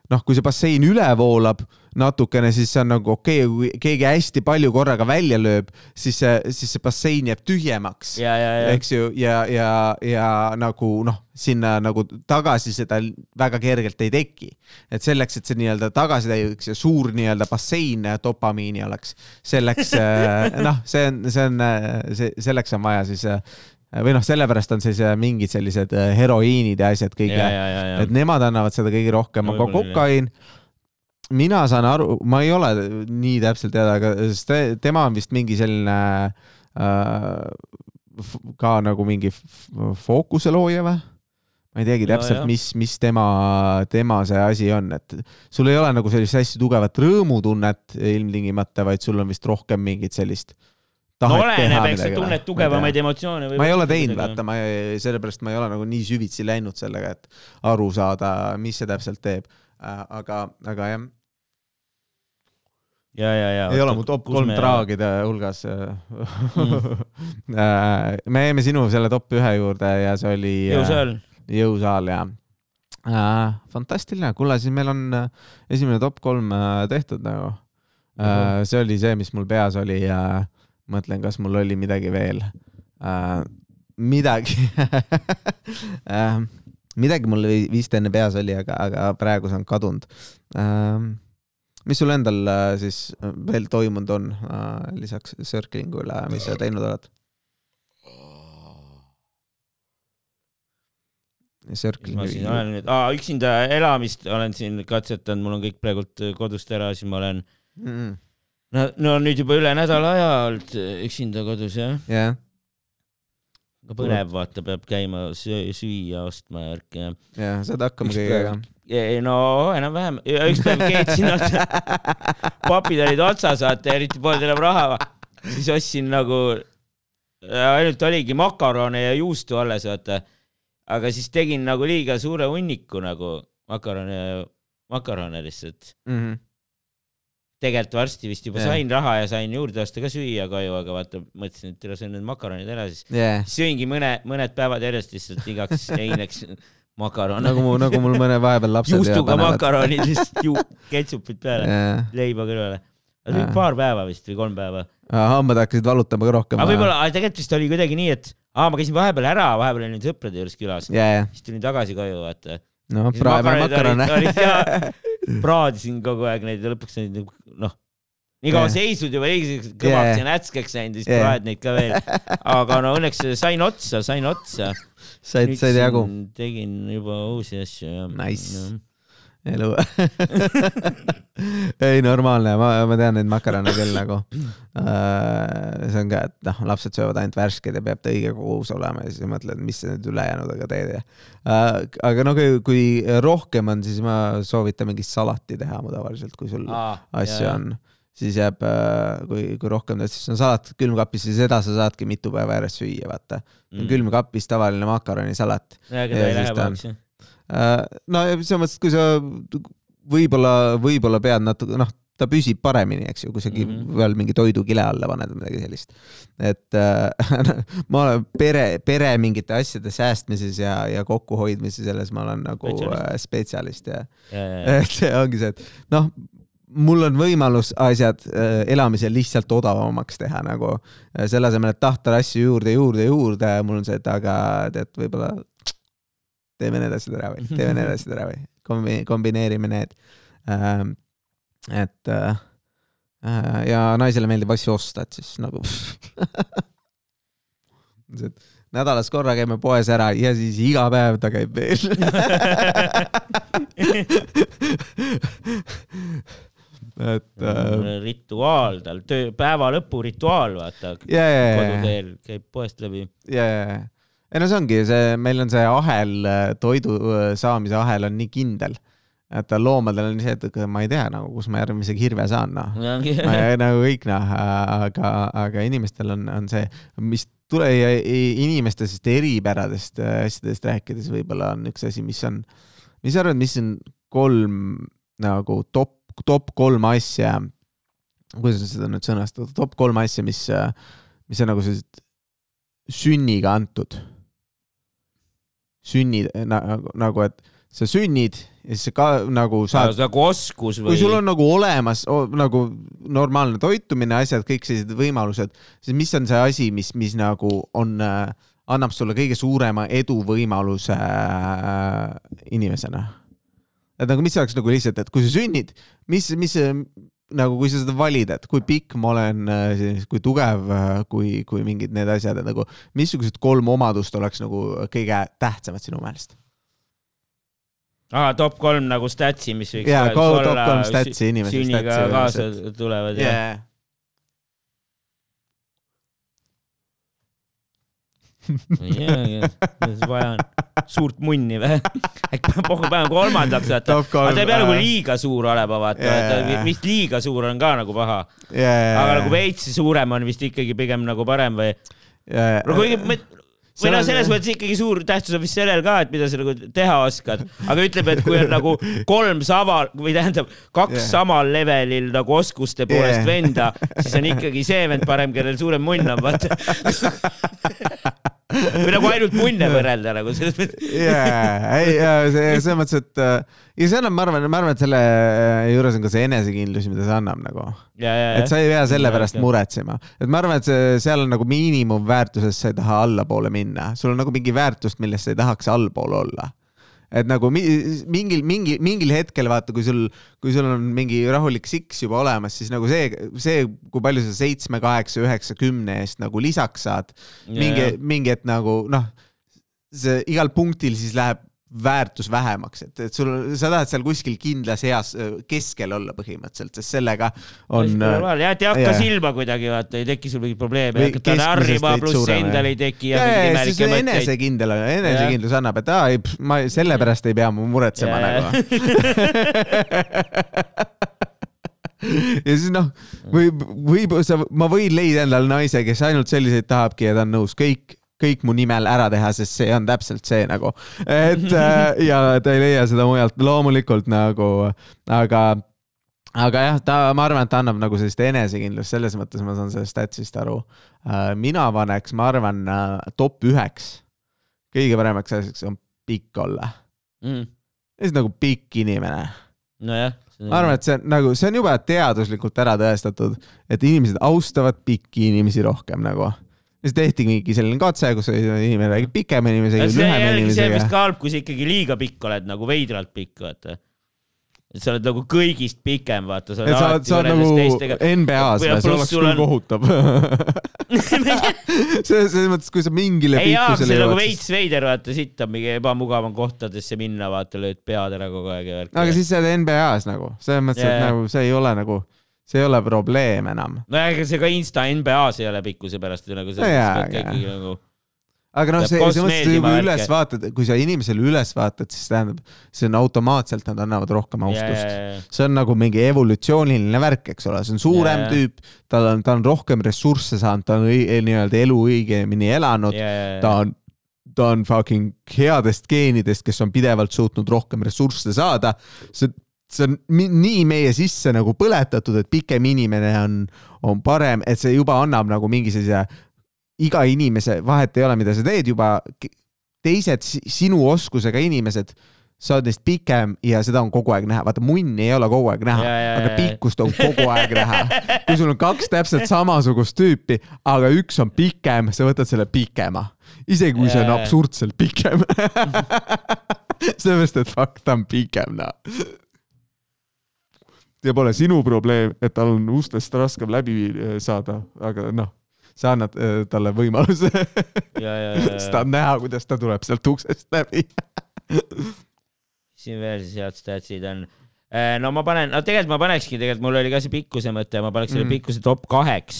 noh, kui see bassein üle voolab natukene, siis see on nagu okei okay,, kui keegi hästi palju korraga välja lööb, siis see, siis see bassein jääb tühjemaks. ja, ja, ja, eks ju, ja, ja, ja nagu noh, sinna nagu tagasi seda väga kergelt ei teki. et selleks, et see nii-öelda tagasi täiuks ja suur nii-öelda bassein dopamiini oleks, selleks noh, see on, see on, see, selleks on vaja siis või noh, sellepärast on siis äh, mingid sellised äh, heroiinid ja asjad kõige et. nemad annavad seda kõige rohkem, aga kokaiin, mina saan aru, ma ei ole nii täpselt teada, aga tema on vist mingi selline äh, ka nagu mingi fookuse looja või? ma ei teagi täpselt mis, mis tema, tema see asi on, et sul ei ole nagu sellist hästi tugevat rõõmutunnet ilmtingimata, vaid sul on vist rohkem mingit sellist no oleneb, eks sa tunned tugevamaid emotsioone. ma ei ole teinud, vaata, ma sellepärast ma ei ole nagu nii süvitsi läinud sellega, et aru saada, mis see täpselt teeb. aga, aga jah, ja, ja, ja. ei ole mu top kolm. traagide hulgas. me jäime sinu selle top ühe juurde ja see oli äh, jõusaal. jõusaal ja äh, fantastiline, kuule, siis meil on äh, esimene top kolm äh, tehtud nagu äh,. see oli see, mis mul peas oli ja mõtlen, kas mul oli midagi veel äh,. midagi äh,, midagi mul vi- vist enne peas oli, aga, aga praegu see on kadunud äh,. mis sul endal äh, siis veel toimunud on äh, lisaks circling'ule, mis sa teinud oled? mis ma siin Circling. olen nüüd, üksinda elamist olen siin katsetanud, mul on kõik praegult kodust ära, siis ma olen, Mm, no, no nüüd juba üle nädala aja olnud üksinda kodus jah. jah, aga põnev, vaata, peab käima söö- süüa ostma ja värki ja. jah, saad hakkama kõigega. no enam-vähem, üks päev keetsin otsa, papid olid otsas, vaata, eriti polnud enam raha. siis ostsin nagu, ainult oligi makarone ja juustu alles, vaata. aga siis tegin nagu liiga suure hunniku nagu makarone, makarone lihtsalt. Mhm. Tegelikult varsti vist juba Jah. sain raha ja sain juurde osta ka süüa koju, aga vaata, mõtlesin, et söön need makaronid ära, siis jah, sööngi mõne, mõned päevad järjest lihtsalt igaks eineks makarone nagu mu, nagu mul mõne vahepeal lapsed. juustuga makaronid lihtsalt ju ketšupit peale, jah, leiba kõrvale. oli paar päeva vist või kolm päeva. hambad hakkasid valutama ka rohkem. aga võib-olla, tegelikult vist oli kuidagi nii, et aa, ma käisin vahepeal ära, vahepeal olin sõprade juures külas, ja, siis tulin tagasi koju, vaata. no praeme makarone. Praadisin kogu aeg neid ja lõpuks olid nagu noh, nii kaua Jah. seisnud juba õigeks kõvaks ja nätskeks läinud siis Jah. praed neid ka veel. aga no õnneks sain otsa, sain otsa. said, said jagu. tegin juba uusi asju ja. Nice. Elu ei, normaalne, ma, ma tean neid makarone küll nagu. see on ka, et noh, lapsed söövad ainult värskeid ja peab ta õige kogus olema ja siis mõtled, mis sa nüüd ülejäänudega teed ja. aga no kui, kui rohkem on, siis ma soovitan mingit salati teha mu tavaliselt, kui sul asju. on, siis jääb, kui, kui rohkem teed, siis on salat külmkapis ja seda sa saadki mitu päeva järjest süüa, vaata mm.. külmkapis tavaline makaronisalat. aga ta Ja ei lähe pahaks jah. No ja selles mõttes, et kui sa võib-olla, võib-olla pead natuke, noh, ta püsib paremini, eks ju, kui sa mm. -hmm. veel mingi toidukile alla paned või midagi sellist. et äh, ma olen pere, pere mingite asjade säästmises ja, ja kokkuhoidmises, selles ma olen nagu Spetsialist. spetsialist, spetsialist ja ja, ja, ja. et see ongi see, et noh, mul on võimalus asjad äh, elamisel lihtsalt odavamaks teha nagu äh, selle asemel, et tahta asju juurde, juurde, juurde, mul on see, et aga tead, võib-olla teeme need asjad ära või teeme need asjad ära või kombi-, kombineerime need ähm,. et äh, äh, ja naisele meeldib asju osta, et siis nagu nädalas korra käime poes ära ja siis iga päev ta käib veel et äh, rituaal tal, töö, päeva lõpu rituaal, vaata. ja, koduteel käib poest läbi. ja, ja, ja, ei no see ongi see, meil on see ahel, toidu äh, saamise ahel on nii kindel, et loomadel on see, et ma ei tea nagu, kus ma järgmise kirve saan, noh. nagu kõik noh, aga, aga inimestel on, on see, mis tule-, inimeste sellist eripäradest äh, asjadest rääkides võib-olla on üks asi, mis on, mis sa arvad, mis on kolm nagu top, top kolm asja, kuidas seda nüüd sõnastada, top kolm asja, mis, mis on nagu sellised sünniga antud. Sünnid nagu, nagu, et sa sünnid ja siis sa ka nagu saad nagu oskus või kui? sul on nagu olemas o, nagu normaalne toitumine, asjad, kõik sellised võimalused, siis mis on see asi, mis, mis nagu on äh,, annab sulle kõige suurema eduvõimaluse äh, inimesena? et nagu, mis oleks nagu lihtsalt, et kui sa sünnid, mis, mis nagu, kui sa seda valid, et kui pikk ma olen, kui tugev, kui, kui mingid need asjad, et nagu missugused kolm omadust oleks nagu kõige tähtsamad sinu meelest? aa, top kolm nagu statsi, mis võiks vahel top olla kolm statsi, inimese sünniga statsi kaasa tulevad ja yeah.. vaja on suurt munni või? äkki peab pohhu panema kolmandaks, vaata. aga ta ei pea nagu liiga suur olema, vaata yeah., vist liiga suur on ka nagu paha, yeah. aga nagu veits suurem on vist ikkagi pigem nagu parem või? yeah. no kuigi me või noh, selles mõttes ikkagi suur tähtsus on vist sellel ka, et mida sa nagu teha oskad, aga ütleme, et kui on nagu kolm sama või tähendab kaks Yeah. samal levelil nagu oskuste poolest yeah. venda, siis on ikkagi see vend parem, kellel suurem munn on, vaata. või nagu ainult munne võrrelda nagu selles mõttes. jaa, ei, see, selles mõttes, et äh, ja see annab, ma arvan, ma arvan, et selle äh, juures on ka see enesekindlus, mida see annab nagu. et sa ei pea selle pärast muretsema, et ma arvan, et see, seal on nagu miinimumväärtuses, sa ei taha allapoole minna, sul on nagu mingi väärtust, millest sa ei tahaks allpool olla. Et nagu mi- mingil, mingi, mingil hetkel vaata, kui sul, kui sul on mingi rahulik siks juba olemas, siis nagu see, see, kui palju sa seitsme, kaheksa, üheksa, kümne eest nagu lisaks saad, mingi, mingi hetk nagu noh, see igal punktil siis läheb väärtus vähemaks, et, et sul, sa tahad seal kuskil kindlas eas keskel olla põhimõtteliselt, sest sellega on. et ei hakka silma kuidagi, vaata, ei teki sul mingeid probleeme, keskmisest narrima, veits pluss endal ei teki enesekindel on, enesekindlus annab, et aa, ei, ma sellepärast ei pea mu muretsema nagu. ja siis noh, või, või sa, ma võin leida endale naise, kes ainult selliseid tahabki ja ta on nõus kõik, kõik mu nimel ära teha, sest see on täpselt see nagu, et äh, ja ta ei leia seda mujalt loomulikult nagu, aga aga jah, ta, ma arvan, et ta annab nagu sellist enesekindlust, selles mõttes ma saan sellest statsist aru. mina paneks, ma arvan, top üheks, kõige paremaks asjaks on pikk olla. Mm. siis nagu pikk inimene, nojah. ma arvan, et see on nagu, see on juba teaduslikult ära tõestatud, et inimesed austavad pikki inimesi rohkem nagu. Siis tehti mingi selline katse, kus inimene räägib pikema inimesega, see lühema jällegi see, inimesega. ka halb, kui sa ikkagi liiga pikk oled nagu veidralt pikk, vaata. et sa oled nagu kõigist pikem, vaata. et sa oled, sa oled nagu NBA-s Ja või, see oleks küll on- kohutav. selles mõttes, kui sa mingile ei jaa, see on nagu veits veider, vaata, siit on mingi ebamugav on kohtadesse minna, vaata, lööd pead ära kogu aeg ja värk. aga siis sa oled NBA-s nagu, selles mõttes, et Jaa. nagu see ei ole nagu, see ei ole probleem enam. no ega see ka Insta NBA-s ei ole pikkuse pärast nagu selles mõttes jaa. ikkagi nagu. aga noh, see, selles mõttes, et värke. üles vaatad, kui sa inimesele üles vaatad, siis tähendab, see on automaatselt, nad annavad rohkem austust. see on nagu mingi evolutsiooniline värk, eks ole, see on suurem Jaa. tüüp, tal on, ta on rohkem ressursse saanud, ta on õi- nii-öelda elu õigemini elanud, ta on, ta on fucking headest geenidest, kes on pidevalt suutnud rohkem ressursse saada. see, see on nii meie sisse nagu põletatud, et pikem inimene on, on parem, et see juba annab nagu mingi sellise iga inimese, vahet ei ole, mida sa teed juba, teised si- sinu oskusega inimesed, sa oled neist pikem ja seda on kogu aeg näha, vaata munni ei ole kogu aeg näha aga pikkust on kogu aeg näha. kui sul on kaks täpselt samasugust tüüpi, aga üks on pikem, sa võtad selle pikema, isegi kui see on absurdselt pikem. sellepärast, et fuck, ta on pikem, noh. See pole sinu probleem, et tal on ustest raskem läbi eh, saada, aga noh, sa annad eh, talle võimaluse. ja, ja, siis ja, tahad näha, kuidas ta tuleb sealt uksest läbi. siin veel siis head statsid on. no ma panen, no tegelikult ma panekski, tegelikult mul oli ka see pikkuse mõte, ma paneks selle Mm. pikkuse top kaheks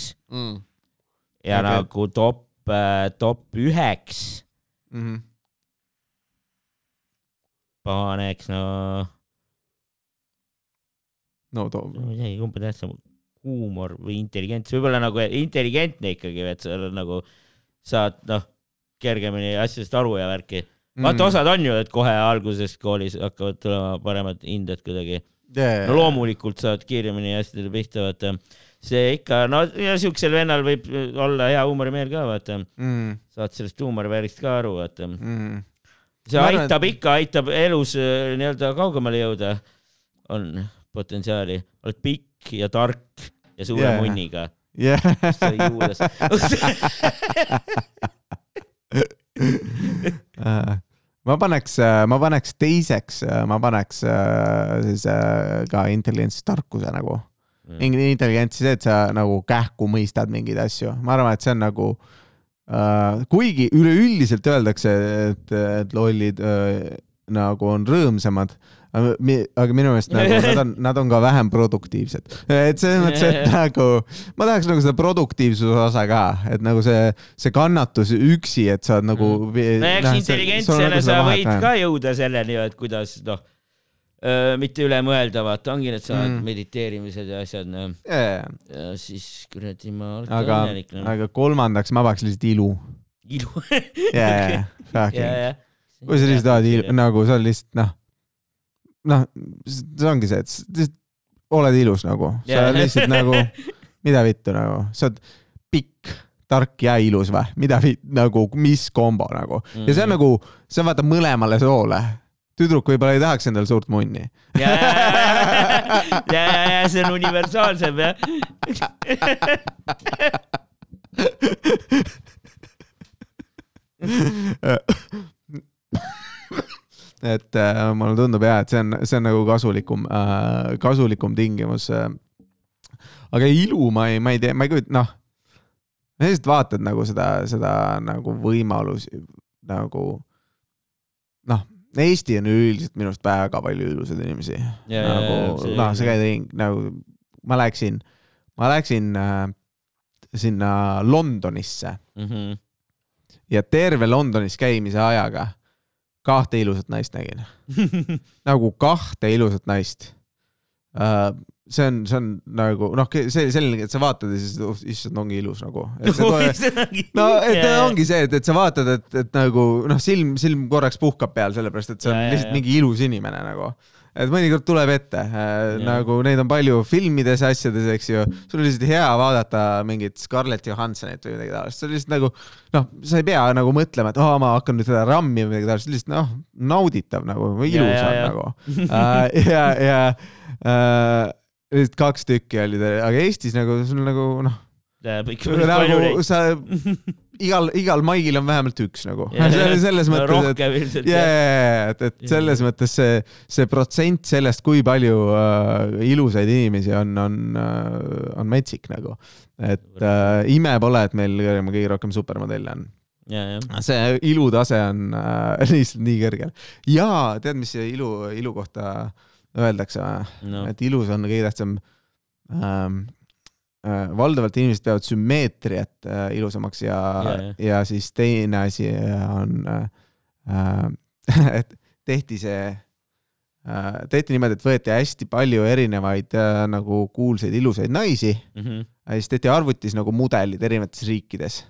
ja Okei. nagu top, top üheks Mhm. paneks no, no too, ma ei teagi, kumb on tähtsam, huumor või intelligentsus, võib-olla nagu intelligentne ikkagi, et sa oled nagu, saad noh, kergemini asjadest aru ja värki. Mm. vaata, osad on ju, et kohe alguses koolis hakkavad tulema paremad hinded kuidagi. no loomulikult saad kiiremini asjadele pihta, vaata. see ikka, no ja siuksel vennal võib olla hea huumorimeel ka, vaata. mm,. saad sellest huumorivärgist ka aru, vaata. Mm. see Ma arvan, aitab ikka, aitab elus äh, nii-öelda kaugemale jõuda. on potentsiaali, oled pikk ja tark ja suure yeah. munniga. Yeah. sa juudas. ma paneks, ma paneks teiseks, ma paneks äh, siis äh, ka intelligentsi tarkuse nagu. intelligentsi see, et sa nagu kähku mõistad mingeid asju, ma arvan, et see on nagu äh,, kuigi üleüldiselt öeldakse, et, et lollid äh, nagu on rõõmsamad, mi- aga minu meelest nagu nad on, nad on ka vähem produktiivsed. et selles mõttes, et nagu ma tahaks nagu seda produktiivsuse osa ka, et nagu see, see kannatus üksi, et sa oled nagu Mm. no eks intelligentsena sa võid ka jõuda selleni, et kuidas noh, mitte üle mõelda, vaata, ongi needsamad Mm. mm. mediteerimised ja asjad, noh. yeah.. ja siis kuradi ma olen aga õnnelik, noh. aga kolmandaks ma paneks lihtsalt ilu. ilu. Yeah, ja, fucking. kui sa lihtsalt tahad ilu, nagu sa oled lihtsalt noh, noh, see ongi see, et oled ilus nagu, sa Jaa. oled lihtsalt nagu, mida vittu nagu, sa oled pikk, tark ja ilus või, mida vittu nagu, mis kombo nagu ja see on nagu, see on vaata mõlemale soole. tüdruk võib-olla ei tahaks endale suurt munni. ja, ja, ja, ja see on universaalsem jah. et äh, mulle tundub jah, et see on, see on nagu kasulikum äh,, kasulikum tingimus äh.. aga ilu ma ei, ma ei tea, ma ei kujuta, noh, sa lihtsalt vaatad nagu seda, seda nagu võimalusi nagu noh, Eesti on üldiselt minu arust väga palju ilusaid inimesi. Ja, ja, ja, nagu noh, sa käid ring, nagu ma läksin, ma läksin äh, sinna Londonisse Mhm. ja terve Londonis käimise ajaga kahte ilusat naist nägin. nagu kahte ilusat naist. see on, see on nagu noh, see selline, et sa vaatad ja siis oh, issand, ongi ilus nagu. no et yeah. ongi see, et, et sa vaatad, et, et nagu noh, silm, silm korraks puhkab peal, sellepärast et see on ja, lihtsalt ja. mingi ilus inimene nagu. Et mõnikord tuleb ette äh,, nagu neid on palju filmides ja asjades, eks ju. sul on lihtsalt hea vaadata mingit Scarlett Johanssonit või midagi taolist, see on lihtsalt nagu noh, sa ei pea nagu mõtlema, et oh, ma hakkan nüüd seda rammi või midagi taolist, lihtsalt noh, nauditav nagu, ilus on nagu. Äh. ja, ja äh, lihtsalt kaks tükki olid, aga Eestis nagu sul nagu noh, nagu sa igal, igal maigil on vähemalt üks nagu. selles mõttes, et rohkem ilmselt ja, et, et selles mõttes see, see protsent sellest, kui palju äh, ilusaid inimesi on, on äh,, on metsik nagu. et äh, ime pole, et meil kõige rohkem supermodelle on. ja, ja. see ilutase on äh, lihtsalt nii kõrgel. ja tead, mis ilu, ilu kohta öeldakse no et ilus on kõige tähtsam ähm,. Äh, valdavalt inimesed peavad sümmeetriat äh, ilusamaks ja, Ja, ja, ja. siis teine asi on äh,, äh, et tehti see äh,, tehti niimoodi, et võeti hästi palju erinevaid äh, nagu kuulsaid ilusaid naisi Mhm. ja siis tehti arvutis nagu mudelid erinevates riikides.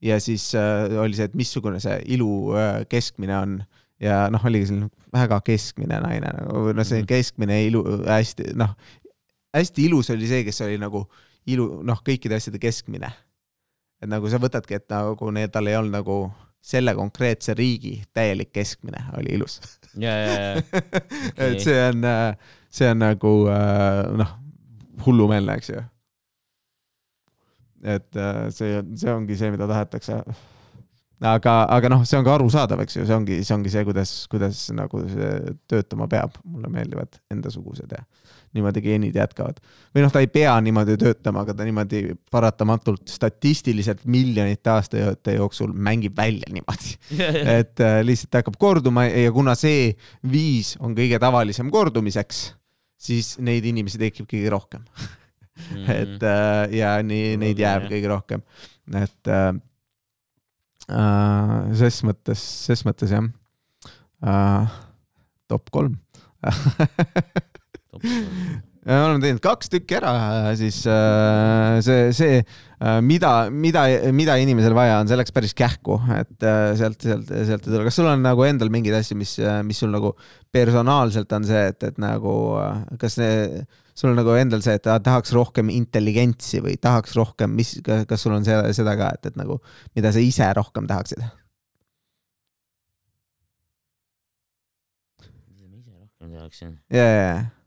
ja siis äh, oli see, et missugune see ilu äh, keskmine on ja noh, oligi selline väga keskmine naine nagu, noh, see Mhm. keskmine ilu, hästi noh, hästi ilus oli see, kes oli nagu ilu, noh, kõikide asjade keskmine. et nagu sa võtadki, et nagu need, tal ei olnud nagu selle konkreetse riigi täielik keskmine oli ilus. ja, ja, ja. et see on, see on nagu äh, noh, hullumeelne, eks ju. et äh, see, see ongi see, mida tahetakse. aga, aga noh, see on ka arusaadav, eks ju, see ongi, see ongi see, kuidas, kuidas nagu see töötama peab. mulle meeldivad endasugused ja niimoodi geenid jätkavad. või noh, ta ei pea niimoodi töötama, aga ta niimoodi paratamatult statistiliselt miljonite aastate jooksul mängib välja niimoodi et äh, lihtsalt hakkab korduma ja kuna see viis on kõige tavalisem kordumiseks, siis neid inimesi tekib kõige rohkem. et äh, ja nii neid jääb kõige rohkem, et äh, äh, ses mõttes, ses mõttes jah äh,. top kolm oleme teinud kaks tükki ära, siis äh, see, see, mida, mida, mida inimesel vaja on, see läks päris kähku, et äh, sealt, sealt, sealt ei tule. kas sul on nagu endal mingeid asju, mis, mis sul nagu personaalselt on see, et, et nagu kas see, sul on nagu endal see, et ah, tahaks rohkem intelligentsi või tahaks rohkem, mis, kas sul on see, seda ka, et, et nagu mida sa ise rohkem tahaksid? mida ma ise rohkem tahaksin? ja, ja, ja.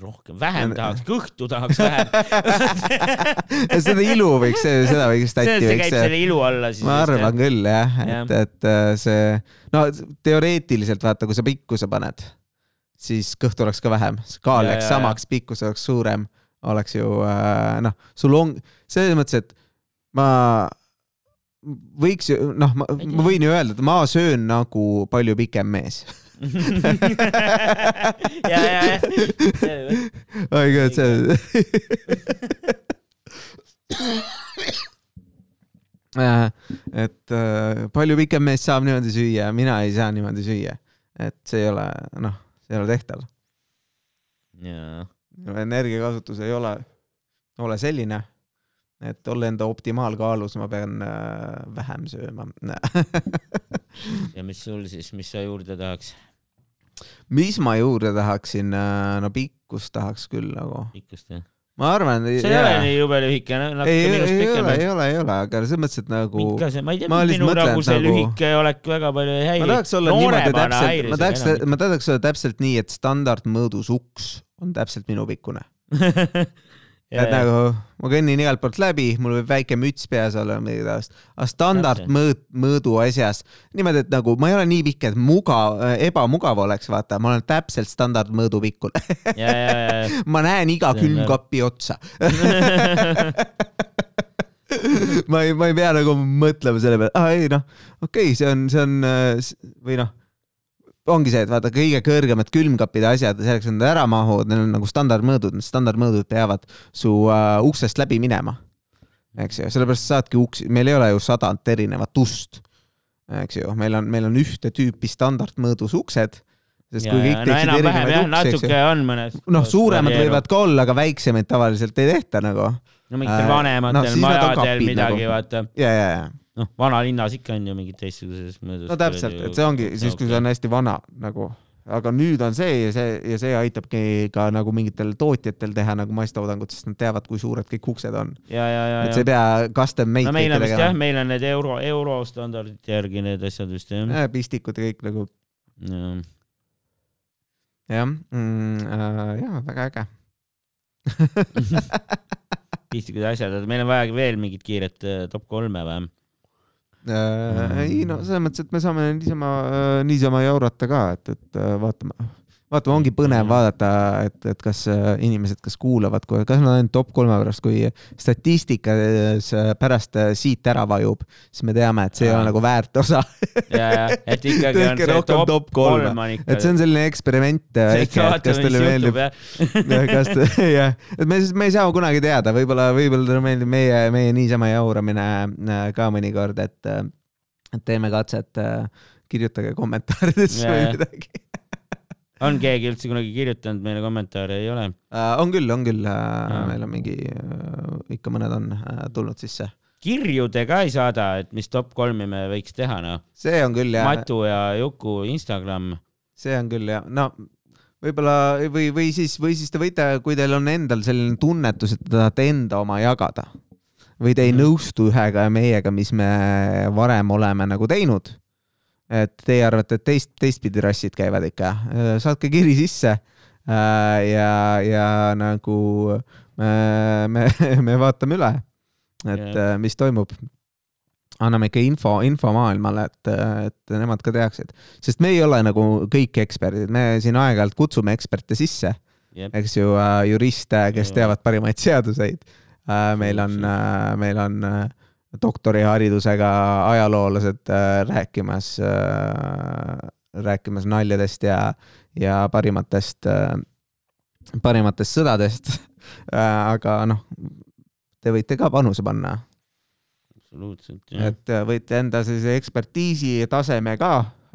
rohkem, vähem tahaks, kõhtu tahaks vähem. seda ilu võiks, seda võiks see tatti see võiks käib selle ilu alla siis. ma arvan küll jah, et Jah., et äh, see, no teoreetiliselt vaata, kui sa pikkuse paned, siis kõhtu oleks ka vähem, kaal Ja, jääks ja, ja. samaks, pikkus oleks suurem, oleks ju äh, noh, sul on selles mõttes, et ma võiks ju noh, ma, ma võin ju öelda, et ma söön nagu palju pikem mees. ja, ja, ja. oi god, see et äh, palju pikem mees saab niimoodi süüa, mina ei saa niimoodi süüa. et see ei ole, noh, see ei ole tehtav. jaa, minu energiakasutus ei ole, ole selline, et olla enda optimaalkaalus, ma pean äh, vähem sööma. ja mis sul siis, mis sa juurde tahaks? mis ma juurde tahaksin, no pikkust tahaks küll nagu, pikkust jah? ma arvan. see ei ole nii jube lühike, ei, natuke ei, minust ei pikem ole, ei ole, ei ole, aga selles mõttes, et nagu mind ka see, ma ei tea, ma minu nagu see nagu- lühike olek väga palju ei ma häiri. tahaks olla niimoodi täpselt, ma tahaks, ma tahaks olla täpselt nii, et standardmõõdus uks on täpselt minu pikkune. et nagu ma kõnnin igalt poolt läbi, mul võib väike müts peas olla või midagi taolist, aga standardmõõt, mõõdu asjas niimoodi, et nagu ma ei ole nii pikk, et mugav, ebamugav oleks, vaata, ma olen täpselt standardmõõdu ja, ma näen iga on külmkapi otsa. ma ei, ma ei pea nagu mõtlema selle peale, aa ei noh, okei okay,, see on, see on äh, või noh, ongi see, et vaata kõige kõrgemad külmkappide asjad, selleks, et nad ära mahuvad, neil on nagu standardmõõdud, need standardmõõdud peavad su uh, uksest läbi minema. eks ju, sellepärast saadki uksi, meil ei ole ju sadat erinevat ust. eks ju, meil on, meil on ühte tüüpi standardmõõdus uksed, sest kui kõik teeksid erinevaid uksi, eks natuke ju. on mõnes. noh, suuremad võivad ka olla, aga väiksemaid tavaliselt ei tehta nagu. No mingitel Äh, vanematel on majadel midagi nagu. vaata, ja, ja, ja. noh, vanalinnas ikka on ju mingid teistsuguses mõttes. no täpselt, et see ongi siis, kui see on hästi vana nagu, aga nüüd on see ja see ja see aitabki ka nagu mingitel tootjatel teha nagu masstoodangut, sest nad teavad, kui suured kõik uksed on. ja, ja, ja, et sa ei ja. pea custom made no meil on vist jah, meil on need euro, eurostandardite järgi need asjad vist jah. pistikud ja kõik nagu jah mm,, äh, jaa, väga äge. pistikud ja asjad, aga meil on vaja veel mingit kiiret äh, top kolme või? Äh, ei no selles mõttes, et me saame niisama, niisama jaurata ka, et, et äh, vaatame, vaatame, ongi põnev vaadata, et, et kas äh, inimesed, kas kuulavad, kas nad ainult top kolme pärast, kui statistikas äh, pärast äh, siit ära vajub, siis me teame, et see ei Aa. ole nagu väärt osa. ja, ja, et ikkagi on see top, top kolm on ikka. et see on selline eksperiment, kas teile meeldib, kas te, jah, et me, me ei saa kunagi teada, võib-olla, võib-olla teile meeldib meie, meie niisama jauramine ka mõnikord, et, et teeme katset, kirjutage kommentaarides Jaa, või midagi. On keegi üldse kunagi kirjutanud meile kommentaare, ei ole? on küll, on küll, Jaa. meil on mingi, ikka mõned on äh, tulnud sisse. kirjude ka ei saada, et mis top kolmi me võiks teha, noh. see on küll jah, Matu ja Juku Instagram. see on küll jah, no võib-olla või, või siis, või siis te võite, kui teil on endal selline tunnetus, et te tahate enda oma jagada või te ei Mhm. nõustu ühega meiega, mis me varem oleme nagu teinud. Et teie arvate, et teist, teistpidi rassid käivad ikka, saatke kiri sisse. Äh, ja, ja nagu me, me, me vaatame üle, et Jah. mis toimub. Anname ikka info, info maailmale, et, et nemad ka teaksid, sest me ei ole nagu kõik eksperdid, me siin aeg-ajalt kutsume eksperte sisse, eks ju, juriste, kes Jaa. teavad parimaid seaduseid. meil on, meil on äh, doktoriharidusega ajaloolased äh, rääkimas, rääkimas naljadest ja, ja parimatest, parimatest sõdadest. aga noh, te võite ka panuse panna absoluutselt, jah. et äh, võite enda sellise ekspertiisi taseme ka äh, äh,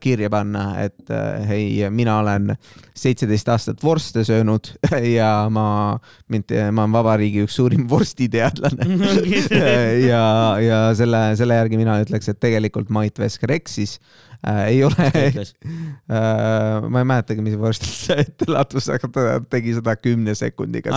kirja panna, et äh, hei, mina olen seitseteist aastat vorste söönud ja ma, mind, ma olen vabariigi üks suurim vorstiteadlane ja, ja selle, selle järgi mina ütleks, et tegelikult Mait Vesker eksis äh,. ei ole, äh, ma ei mäletagi, mis vorst see ette laadus, aga ta tegi seda kümne sekundiga.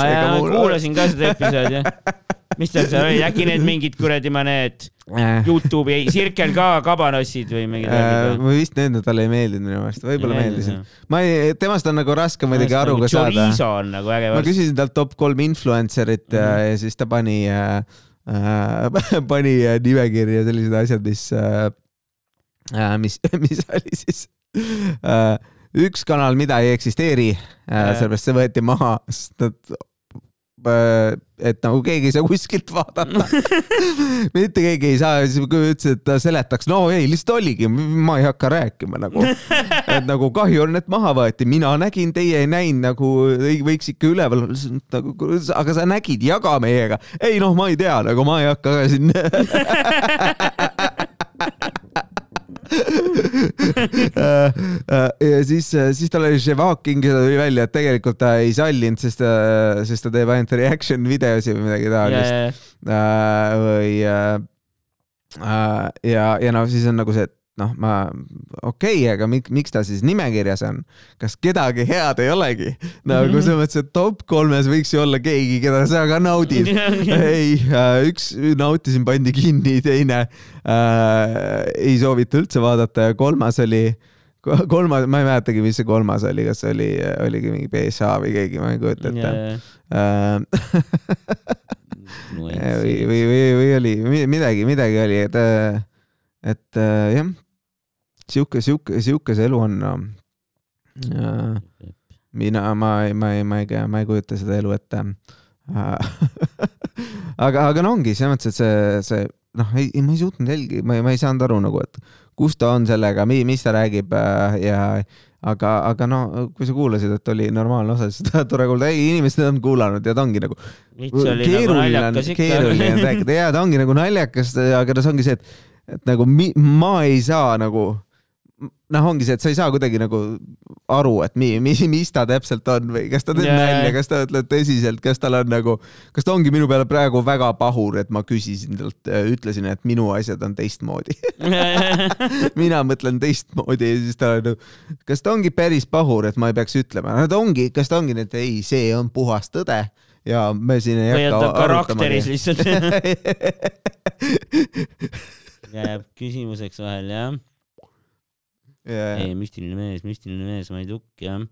kuulasin ka seda episoodi, jah. mis tal seal oli, äkki need mingid kuradi ma need Äh, Youtube'i Circle K kabanossid või mingid värgid ma vist need talle ei meeldinud minu meelest, võib-olla meeldisid. ma ei, temast on nagu raske muidugi aru ka saada. Nagu ma küsisin talt top kolm influencer'it mm. -hmm. ja siis ta pani äh,, äh, pani äh, nimekirja sellised asjad, mis äh,, äh, mis, mis oli siis äh, üks kanal, mida ei eksisteeri äh, sellepärast see võeti maha, sest nad äh, et nagu keegi ei saa kuskilt vaadata. mitte keegi ei saa, siis kui ütles, et ta seletaks, no ei, lihtsalt oligi, ma ei hakka rääkima nagu. et nagu kahju on, et maha võeti, mina nägin, teie ei näinud nagu ei- võiks ikka üleval olla nagu, aga sa nägid, jaga meiega. ei noh, ma ei tea, nagu ma ei hakka ka siin. ja siis, siis tal oli Shevakin, keda tuli välja, et tegelikult ta ei sallinud, sest, sest ta teeb ainult reaction videosi või midagi taolist. Äh, või äh, äh, ja, ja no siis on nagu see, et noh, ma okei okay,, aga miks, miks ta siis nimekirjas on, kas kedagi head ei olegi? nagu selles mõttes, et top kolmes võiks ju olla keegi, keda sa ka naudid. ei, üks nautisin, pandi kinni, teine äh, ei soovita üldse vaadata ja kolmas oli, kolmas, ma ei mäletagi, mis see kolmas oli, kas oli, oligi mingi BSA või keegi, ma ei kujuta ette. või, või, või, või oli mi- midagi, midagi oli, et, et äh, jah, sihuke, sihuke, sihuke see elu on no.. mina, ma, ma ei, ma ei, ma ei kujuta seda elu ette. aga, aga no ongi selles mõttes, et see, see noh, ei, ma ei suutnud jälgi, ma ei, ma ei saanud aru nagu, et kus ta on sellega, mis ta räägib äh, ja aga, aga no kui sa kuulasid, et oli normaalne osa, siis seda tore kuulda, ei inimesed on kuulanud ja ta ongi nagu nagu keeruline on, keeruline on rääkida ja ta ongi nagu naljakas, aga no see ongi see, et, et nagu mi, ma ei saa nagu, noh, ongi see, et sa ei saa kuidagi nagu aru, et mi, mi, mis ta täpselt on või kas ta teeb Jaa. nalja, kas ta ütleb tõsiselt, kas tal on nagu, kas ta ongi minu peale praegu väga pahur, et ma küsisin talt, ütlesin, et minu asjad on teistmoodi. mina mõtlen teistmoodi ja siis ta on nagu, kas ta ongi päris pahur, et ma ei peaks ütlema, no ta ongi, kas ta ongi, et ei, see on puhas tõde ja me siin ei või hakka karakteris arutamagi. lihtsalt. jääb küsimuseks vahel jah. ei, müstiline mees, müstiline mees, ma ei tukk jah.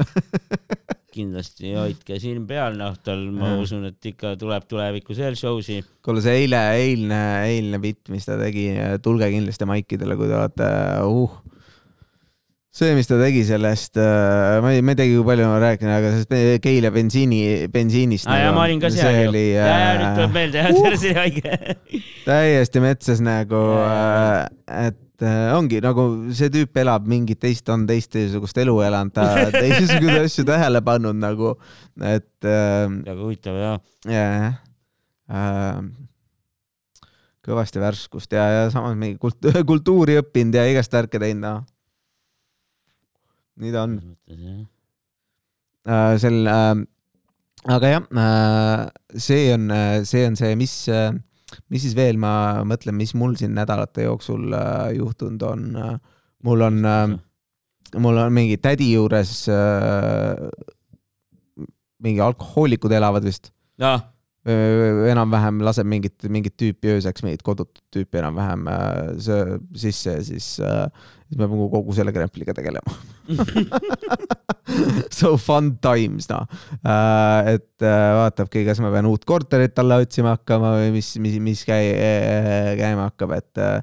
kindlasti hoidke silm peal, noh, tal ma Jah. usun, et ikka tuleb tulevikus veel show si. kuule, see eile, eilne, eilne bitt, mis ta tegi, tulge kindlasti maikidele, kui te olete uh.. see, mis ta tegi sellest, ma ei, ma ei teagi, kui palju ma räägin, aga sellest Keila bensiini, bensiinist. aa jaa, ma olin ka seal ju. oli ja, ja nüüd tuleb äh, meelde jah, see oli haige. täiesti metsas nagu Jaa., et äh, ongi nagu see tüüp elab mingit teist, on teistsugust elu elanud, ta teistsuguseid asju tähele pannud nagu, et äh, väga huvitav jah. jah äh,. kõvasti värskust ja, ja samas mingi kult, kultuuri õppinud ja igast värke teinud, noh. nii ta on äh,. sel äh,, aga jah äh,, see on, see on see, mis äh,, mis siis veel ma mõtlen, mis mul siin nädalate jooksul äh, juhtunud on? Mul on äh,, mul on mingi tädi juures äh, mingi alkohoolikud elavad vist. Enam-vähem laseb mingit, mingit tüüpi ööseks, mingit kodutut tüüpi enam-vähem äh, sisse ja siis siis me peame kogu selle krempliga tegelema. So fun times noh äh,, et äh, vaatabki, kas ma pean uut korterit talle otsima hakkama või mis, mis, mis käi-, käima hakkab, et äh,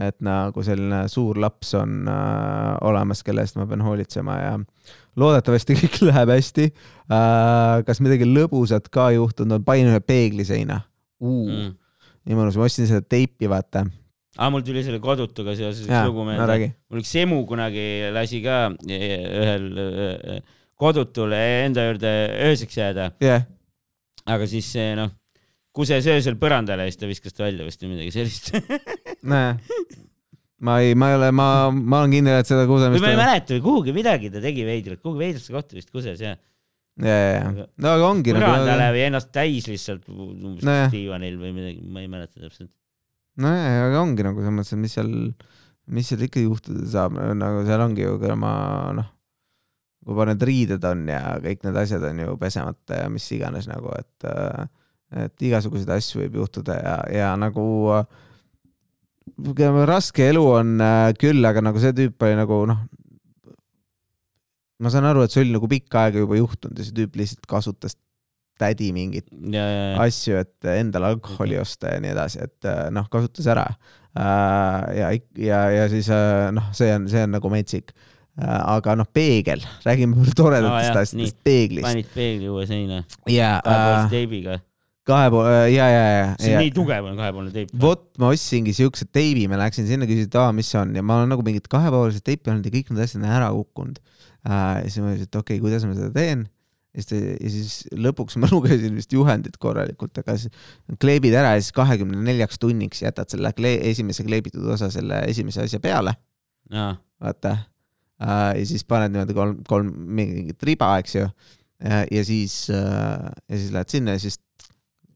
et nagu selline suur laps on äh, olemas, kelle eest ma pean hoolitsema ja loodetavasti kõik läheb hästi äh,. kas midagi lõbusat ka juhtunud on, panin ühe peegli seina uh,. Mm. nii mõnus, ma ostsin seda teipi, vaata. aa, mul tuli selle kodutuga seoses üks lugu no meelde. mul üks emu kunagi lasi ka ühel äh, kodutul enda juurde ööseks jääda, jah, aga siis noh, kuses öösel põrandale ja siis ta viskas ta välja vist või midagi sellist. näe. ma ei, ma ei ole, ma, ma olen kindel, et seda kusemist ma ei mäleta, kuhugi midagi ta tegi veidrat, kuhugi veidrasse kohta vist kuses ja. ja, ja, ja, no aga ongi põrandale nagu, või ennast täis lihtsalt Nojah. diivanil või midagi, ma ei mäleta täpselt. nojah, aga ongi nagu selles mõttes, et mis seal, mis seal ikka juhtuda saab, nagu seal ongi ju, ma noh, kui need riided on ja kõik need asjad on ju pesemata ja mis iganes nagu, et et igasuguseid asju võib juhtuda ja, ja nagu raske elu on äh, küll, aga nagu see tüüp oli nagu noh, ma saan aru, et see oli nagu pikka aega juba juhtunud ja see tüüp lihtsalt kasutas tädi mingit ja, ja, ja. asju, et endale alkoholi osta ja nii edasi, et äh, noh, kasutas ära. ja, ja, ja siis äh, noh, see on, see on nagu metsik. aga noh, peegel, räägime toredatest jah, asjadest, peeglist. panid peegli uue seina ja, kahepoolse teibiga. kahe poole, ja, ja, see ja on, nii tugev on kahepoolne teip. vot ma ostsingi siukse teibi, ma läksin sinna, küsisin, et aa, mis see on ja ma olen nagu mingit kahepoolset teipi olnud ja kõik need asjad on ära kukkunud. ja siis ma ütlesin, et okei okay,, kuidas ma seda teen. Ja siis, ja siis lõpuks ma lugesin vist juhendit korralikult, aga siis kleebid ära ja siis kahekümne neljaks tunniks jätad selle klee-, esimese kleebitud osa selle esimese asja peale, aa, vaata. ja siis paned niimoodi kolm, kolm mingit riba, eks ju. ja siis, ja siis lähed sinna ja siis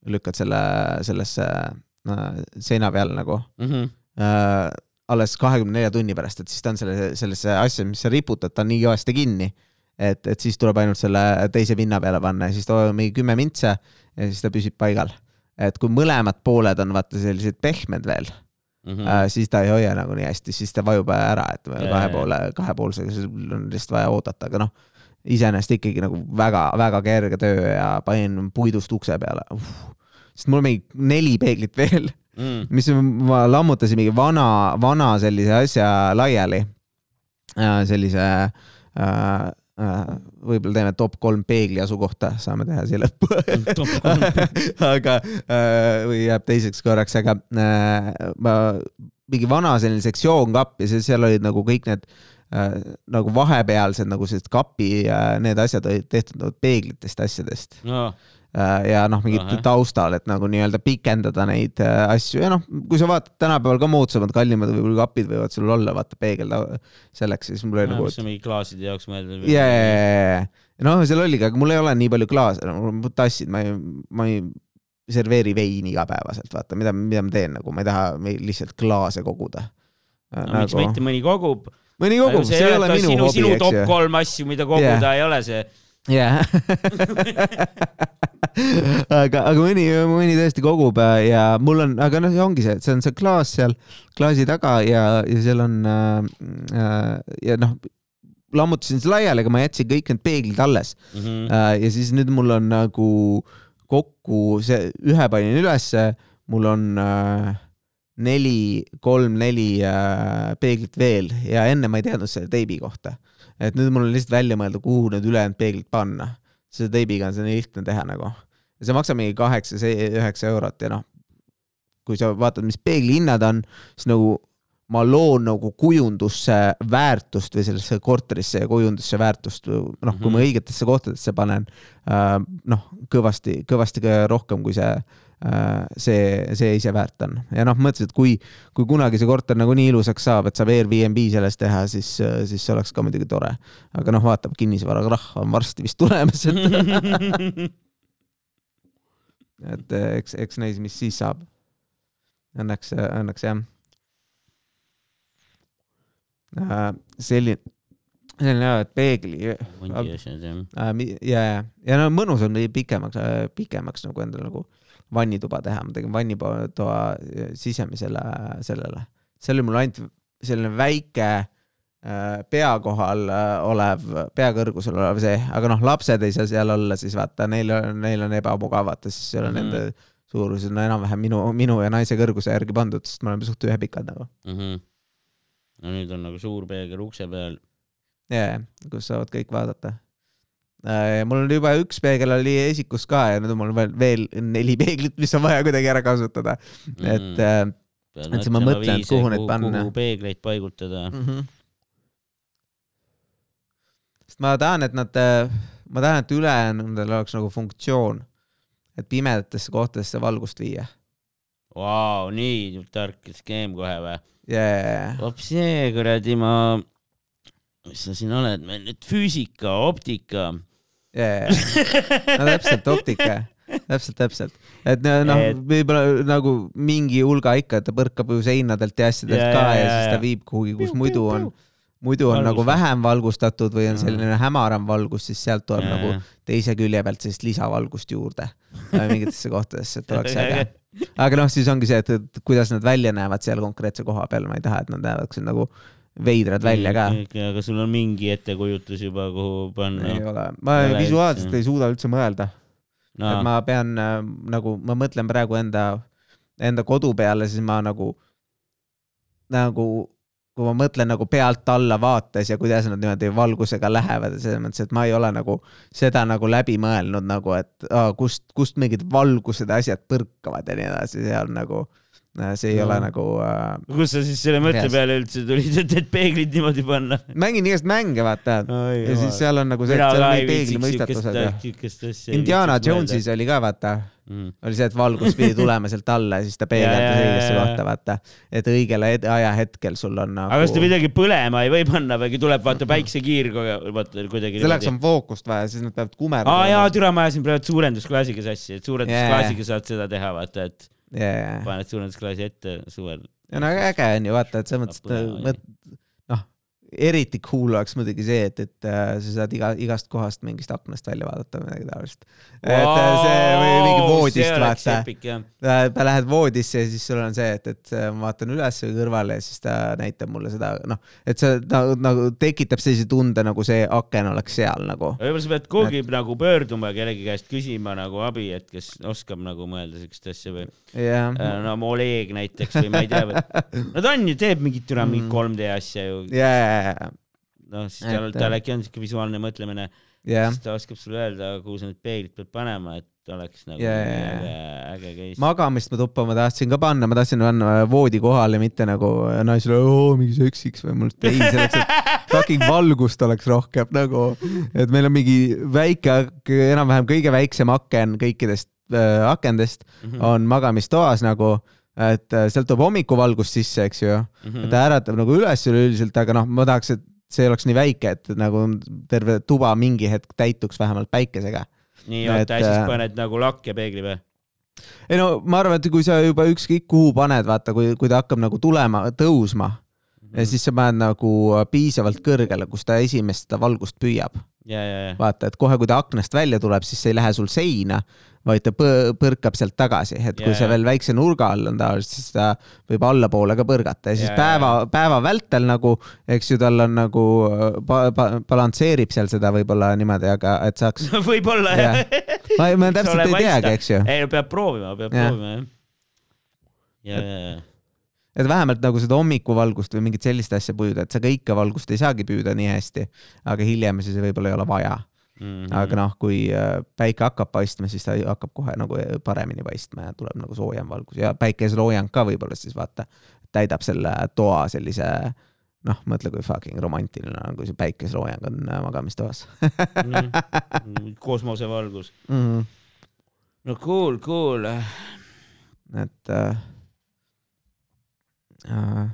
lükkad selle, sellesse äh, seina peale nagu mhm. äh, alles kahekümne nelja tunni pärast, et siis ta on selle, sellesse asja, mis sa riputad, ta on nii kõvasti kinni, et, et siis tuleb ainult selle teise pinna peale panna ja siis ta on mingi kümme mintse ja siis ta püsib paigal. et kui mõlemad pooled on vaata sellised pehmed veel mm., äh, siis ta ei hoia nagu nii hästi, siis ta vajub ära, et Jaa, kahe poole, kahepoolsega sul on lihtsalt vaja oodata, aga noh, iseenesest ikkagi nagu väga-väga kerge töö ja panin puidust ukse peale. sest mul on mingi neli peeglit veel Mm. mis ma lammutasin mingi vana, vana sellise asja laiali. sellise äh,, äh, võib-olla teeme top kolm peegli asukohta, saame teha siia lõppu. Aga äh, või jääb teiseks korraks, aga äh, ma mingi vana selline sektsioonkapp ja see- seal olid nagu kõik need äh, nagu vahepealsed nagu sellised kapi äh, need asjad olid tehtud nagu peeglitest asjadest. No äh, ja noh, mingit taustal, et nagu nii-öelda pikendada neid äh, asju ja noh, kui sa vaatad tänapäeval ka moodsamad, kallimad võib-olla kapid võivad sul olla, vaata peegel selleks, siis mul oli nagu, see on mingi klaaside jaoks mõeldud. ja, ja, ja, ja, noh, seal oligi, aga mul ei ole nii palju klaase, mul tassid, ma ei, ma ei serveeri veini igapäevaselt, vaata, mida, mida ma teen nagu, ma ei taha lihtsalt klaase koguda. no miks mitte, mõni kogub. mõni kogub, see ei ole minu sinu, hobi, sinu top eks ju. kolm asju, mida koguda Jah. ei ole see. jah. aga, aga mõni, mõni tõesti kogub äh, ja mul on, aga noh, ongi see, et see on see klaas seal klaasi taga ja, ja seal on äh, äh, ja noh, lammutasin selle laiali, aga ma jätsin kõik need peeglid alles Mhm. äh, ja siis nüüd mul on nagu kokku see, ühe panin ülesse, mul on äh, neli, kolm-neli äh, peeglit veel ja enne ma ei teadnud selle teibi kohta. Et nüüd mul on lihtsalt välja mõelda, kuhu need ülejäänud peeglid panna. selle teibiga on seda lihtne teha nagu. ja see maksab mingi kaheksa, üheksa eurot ja noh, kui sa vaatad, mis peegli hinnad on, siis nagu ma loon nagu kujundusse väärtust või sellesse korterisse ja kujundusse väärtust, noh, kui ma Mhm. õigetesse kohtadesse panen, noh, kõvasti, kõvasti rohkem, kui see, see, see ise väärt on. ja noh, mõtlesin, et kui, kui kunagi see korter nagu nii ilusaks saab, et saab Airbnb sellest teha, siis, siis see oleks ka muidugi tore. aga noh, vaatab, kinnisvarakrahv on varsti vist tulemas, et, et eks, eks näis, mis siis saab. Õnneks, õnneks jah. selline, selline jah, et peegli mingi asjad jah. äh,. ja, ja, ja no mõnus on pikemaks, pikemaks nagu endale nagu vannituba teha, ma tegin vannitoa sisemisele sellele, see oli mul ainult selline väike äh, pea kohal äh, olev, pea kõrgusel olev see, aga noh, lapsed ei saa seal olla, siis vaata, neil on, neil on ebamugav, vaata siis seal on Mhm. nende suurus on enam-vähem minu, minu ja naise kõrguse järgi pandud, sest me oleme suht ühepikad nagu. Mhm. no nüüd on nagu suur peegel ukse peal. jaa, kus saavad kõik vaadata. Mul on juba üks peegel oli esikus ka ja nüüd on mul veel, veel neli peeglit, mis on vaja kuidagi ära kasutada, et äh, et siis ma mõtlen, et kuhu need panna. kuhu peegleid paigutada. mm. -hmm. sest ma tahan, et nad, ma tahan, et ülejäänudel oleks nagu funktsioon, et pimedatesse kohtadesse valgust viia Vau, nii tark skeem kohe või? yeah.. hoopis see kuradi ma, mis sa siin oled, meil nüüd füüsika, optika. Yeah. no täpselt, optika, täpselt, täpselt, et noh Et-, võib-olla nagu mingi hulga ikka, et ta põrkab ju seinadelt ja asjadelt Ja, ka ja, ja, ja ja, siis ja. ta viib kuhugi, kus Piu, muidu piu, on piu., muidu on Valgus. nagu vähem valgustatud või on selline hämaram valgus, siis sealt tuleb nagu teise külje pealt sellist lisavalgust juurde äh, mingitesse kohtadesse, et oleks äge. aga noh, siis ongi see, et, et kuidas nad välja näevad seal konkreetse koha peal, ma ei taha, et nad näevad nagu veidrad välja ka. aga sul on mingi ettekujutus juba, kuhu panna ei. ole, ma ole visuaalselt üldse. ei suuda üldse mõelda, et no ma pean äh, nagu, ma mõtlen praegu enda, enda kodu peale, siis ma nagu, nagu kui ma mõtlen nagu pealt alla vaates ja kuidas nad niimoodi valgusega lähevad ja selles mõttes, et ma ei ole nagu seda nagu läbi mõelnud nagu, et aa, kust, kust mingid valgused ja asjad põrkavad ja nii edasi, on nagu, see ei No. ole nagu äh,, kus sa siis selle mõtte Yes. peale üldse tulid, et need peeglid niimoodi panna? mängin igast mänge, vaata. ja siis seal on nagu see, et seal on viitsiks peeglimõistatused ja. Mm. Indiana Jonesis oli ka vaata oli see, et valgus pidi tulema sealt alla ja siis ta peegeldas õigesse kohta, vaata. et õigel ajahetkel sul on nagu. aga kas ta midagi põlema ei või panna või tuleb vaata päiksekiir vaata kuidagi selleks on fookust vaja, siis nad peavad kumerdama. aa jaa, türa, ma ajasin praegu suurendusklaasiga sassi, et suurendusklaasiga Jaa. saad seda teha, vaata, et yeah.. Paned suurendusklaasi ette suvel. no äge on ju vaata, et selles mõttes, et noh, eriti cool oleks muidugi see, et, et äh, sa saad iga, igast kohast mingist aknast välja vaadata või midagi taolist. et äh, see või mingi voodist vaata. ta lähed voodisse ja siis sul on see, et, et äh, ma vaatan üles või kõrvale ja siis ta näitab mulle seda, noh, et see ta, nagu tekitab sellise tunde, nagu see aken oleks seal nagu. võib-olla sa pead kuhugi nagu pöörduma ja kellegi käest küsima nagu abi, et kes oskab nagu mõelda siukest asja või jah, no Oleg näiteks või ma ei tea, no ta on ju, teeb mingit türa mingit 3D asja ju. jaa, noh, siis tal, tal äkki on siuke visuaalne mõtlemine, jah, siis ta oskab sulle öelda, kuhu sa need peeglid pead panema, et oleks nagu yeah, jaa, äge, äge case. magamist ma tuppa ma tahtsin ka panna, ma tahtsin panna voodi kohale, mitte nagu naisele, oo mingi seksiks või mul, ei selleks, et fucking valgust oleks rohkem nagu, et meil on mingi väike, enam-vähem kõige väiksem aken kõikidest äh, akendest Mhm. on magamistoas nagu, et äh, sealt tuleb hommikuvalgust sisse, eks ju, Mhm. ta äratab nagu üles üleüldiselt, aga noh, ma tahaks, et see oleks nii väike, et nagu terve tuba mingi hetk täituks vähemalt päikesega nii, oota, siis äh, paned nagu lakke peegli või? ei no ma arvan, et kui sa juba ükskõik kuhu paned, vaata, kui, kui ta hakkab nagu tulema, tõusma Mhm. ja siis sa paned nagu piisavalt kõrgele, kus ta esimest seda valgust püüab. vaata, et kohe, kui ta aknast välja tuleb, siis see ei lähe sul seina, vaid ta põ- põrkab sealt tagasi, et kui Jaa, see veel väikse nurga all on tavaliselt, siis ta võib allapoole ka põrgata ja siis Jaa, päeva, päeva vältel nagu, eks ju, tal on nagu ba, ba, balansseerib seal seda võib-olla niimoodi, aga et saaks, võib-olla Jah. jah. ma, ma täpselt ei teagi, eks ju. ei, peab proovima, peab Jah. proovima jah. ja, ja, ja. et vähemalt nagu seda hommikuvalgust või mingit sellist asja püüda, et sa kõike valgust ei saagi püüda nii hästi, aga hiljem siis võib-olla ei ole vaja. Mhm. aga noh, kui äh, päike hakkab paistma, siis ta hakkab kohe nagu paremini paistma ja tuleb nagu soojem valgus ja päikeseloojang ka võib-olla siis vaata täidab selle toa sellise noh, mõtle, kui fucking romantiline on, kui see päikeseloojang on äh, magamistoas Mhm. kosmosevalgus. mm. -hmm. no cool, cool. et äh, äh,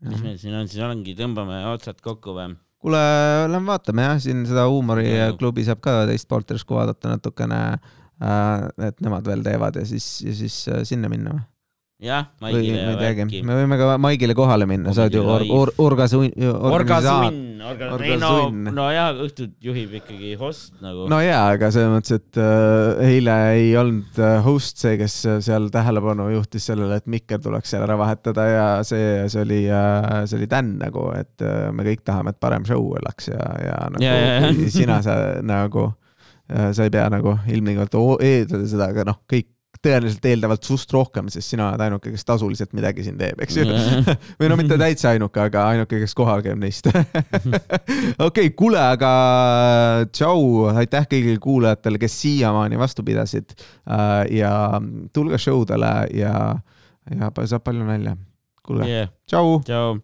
mis meil siin on, siis ongi, tõmbame otsad kokku või? kuule, lähme vaatame jah, siin seda huumoriklubi saab ka teist poolt järsku vaadata natukene äh,. et nemad veel teevad ja siis, ja siis äh, sinna minna või? jah, Maigile ma ei teagi. Me võime ka Maigile kohale minna, sa oled ju or, or, orgasun-, orgasunn, orga-, ei no no jaa, õhtut juhib ikkagi host nagu. no jaa, aga selles mõttes, et äh, eile ei olnud äh, host see, kes äh, seal tähelepanu juhtis sellele, et mikker tuleks seal ära vahetada ja see, see oli äh,, see oli Dan nagu, et äh, me kõik tahame, et parem show oleks ja, ja nagu Ja, ja, sina sa nagu äh, sa ei pea nagu ilmtingimata eeldada seda, aga noh, kõik tõenäoliselt eeldavalt sust rohkem, sest sina oled ainuke, kes tasuliselt midagi siin teeb, eks ju. või no mitte täitsa ainuke, aga ainuke, kes kohal käib neist. okei, kuule, aga tšau, aitäh kõigile kuulajatele, kes siiamaani vastu pidasid. ja tulge show dele ja, ja saab palju nalja. kuule, tšau. tšau.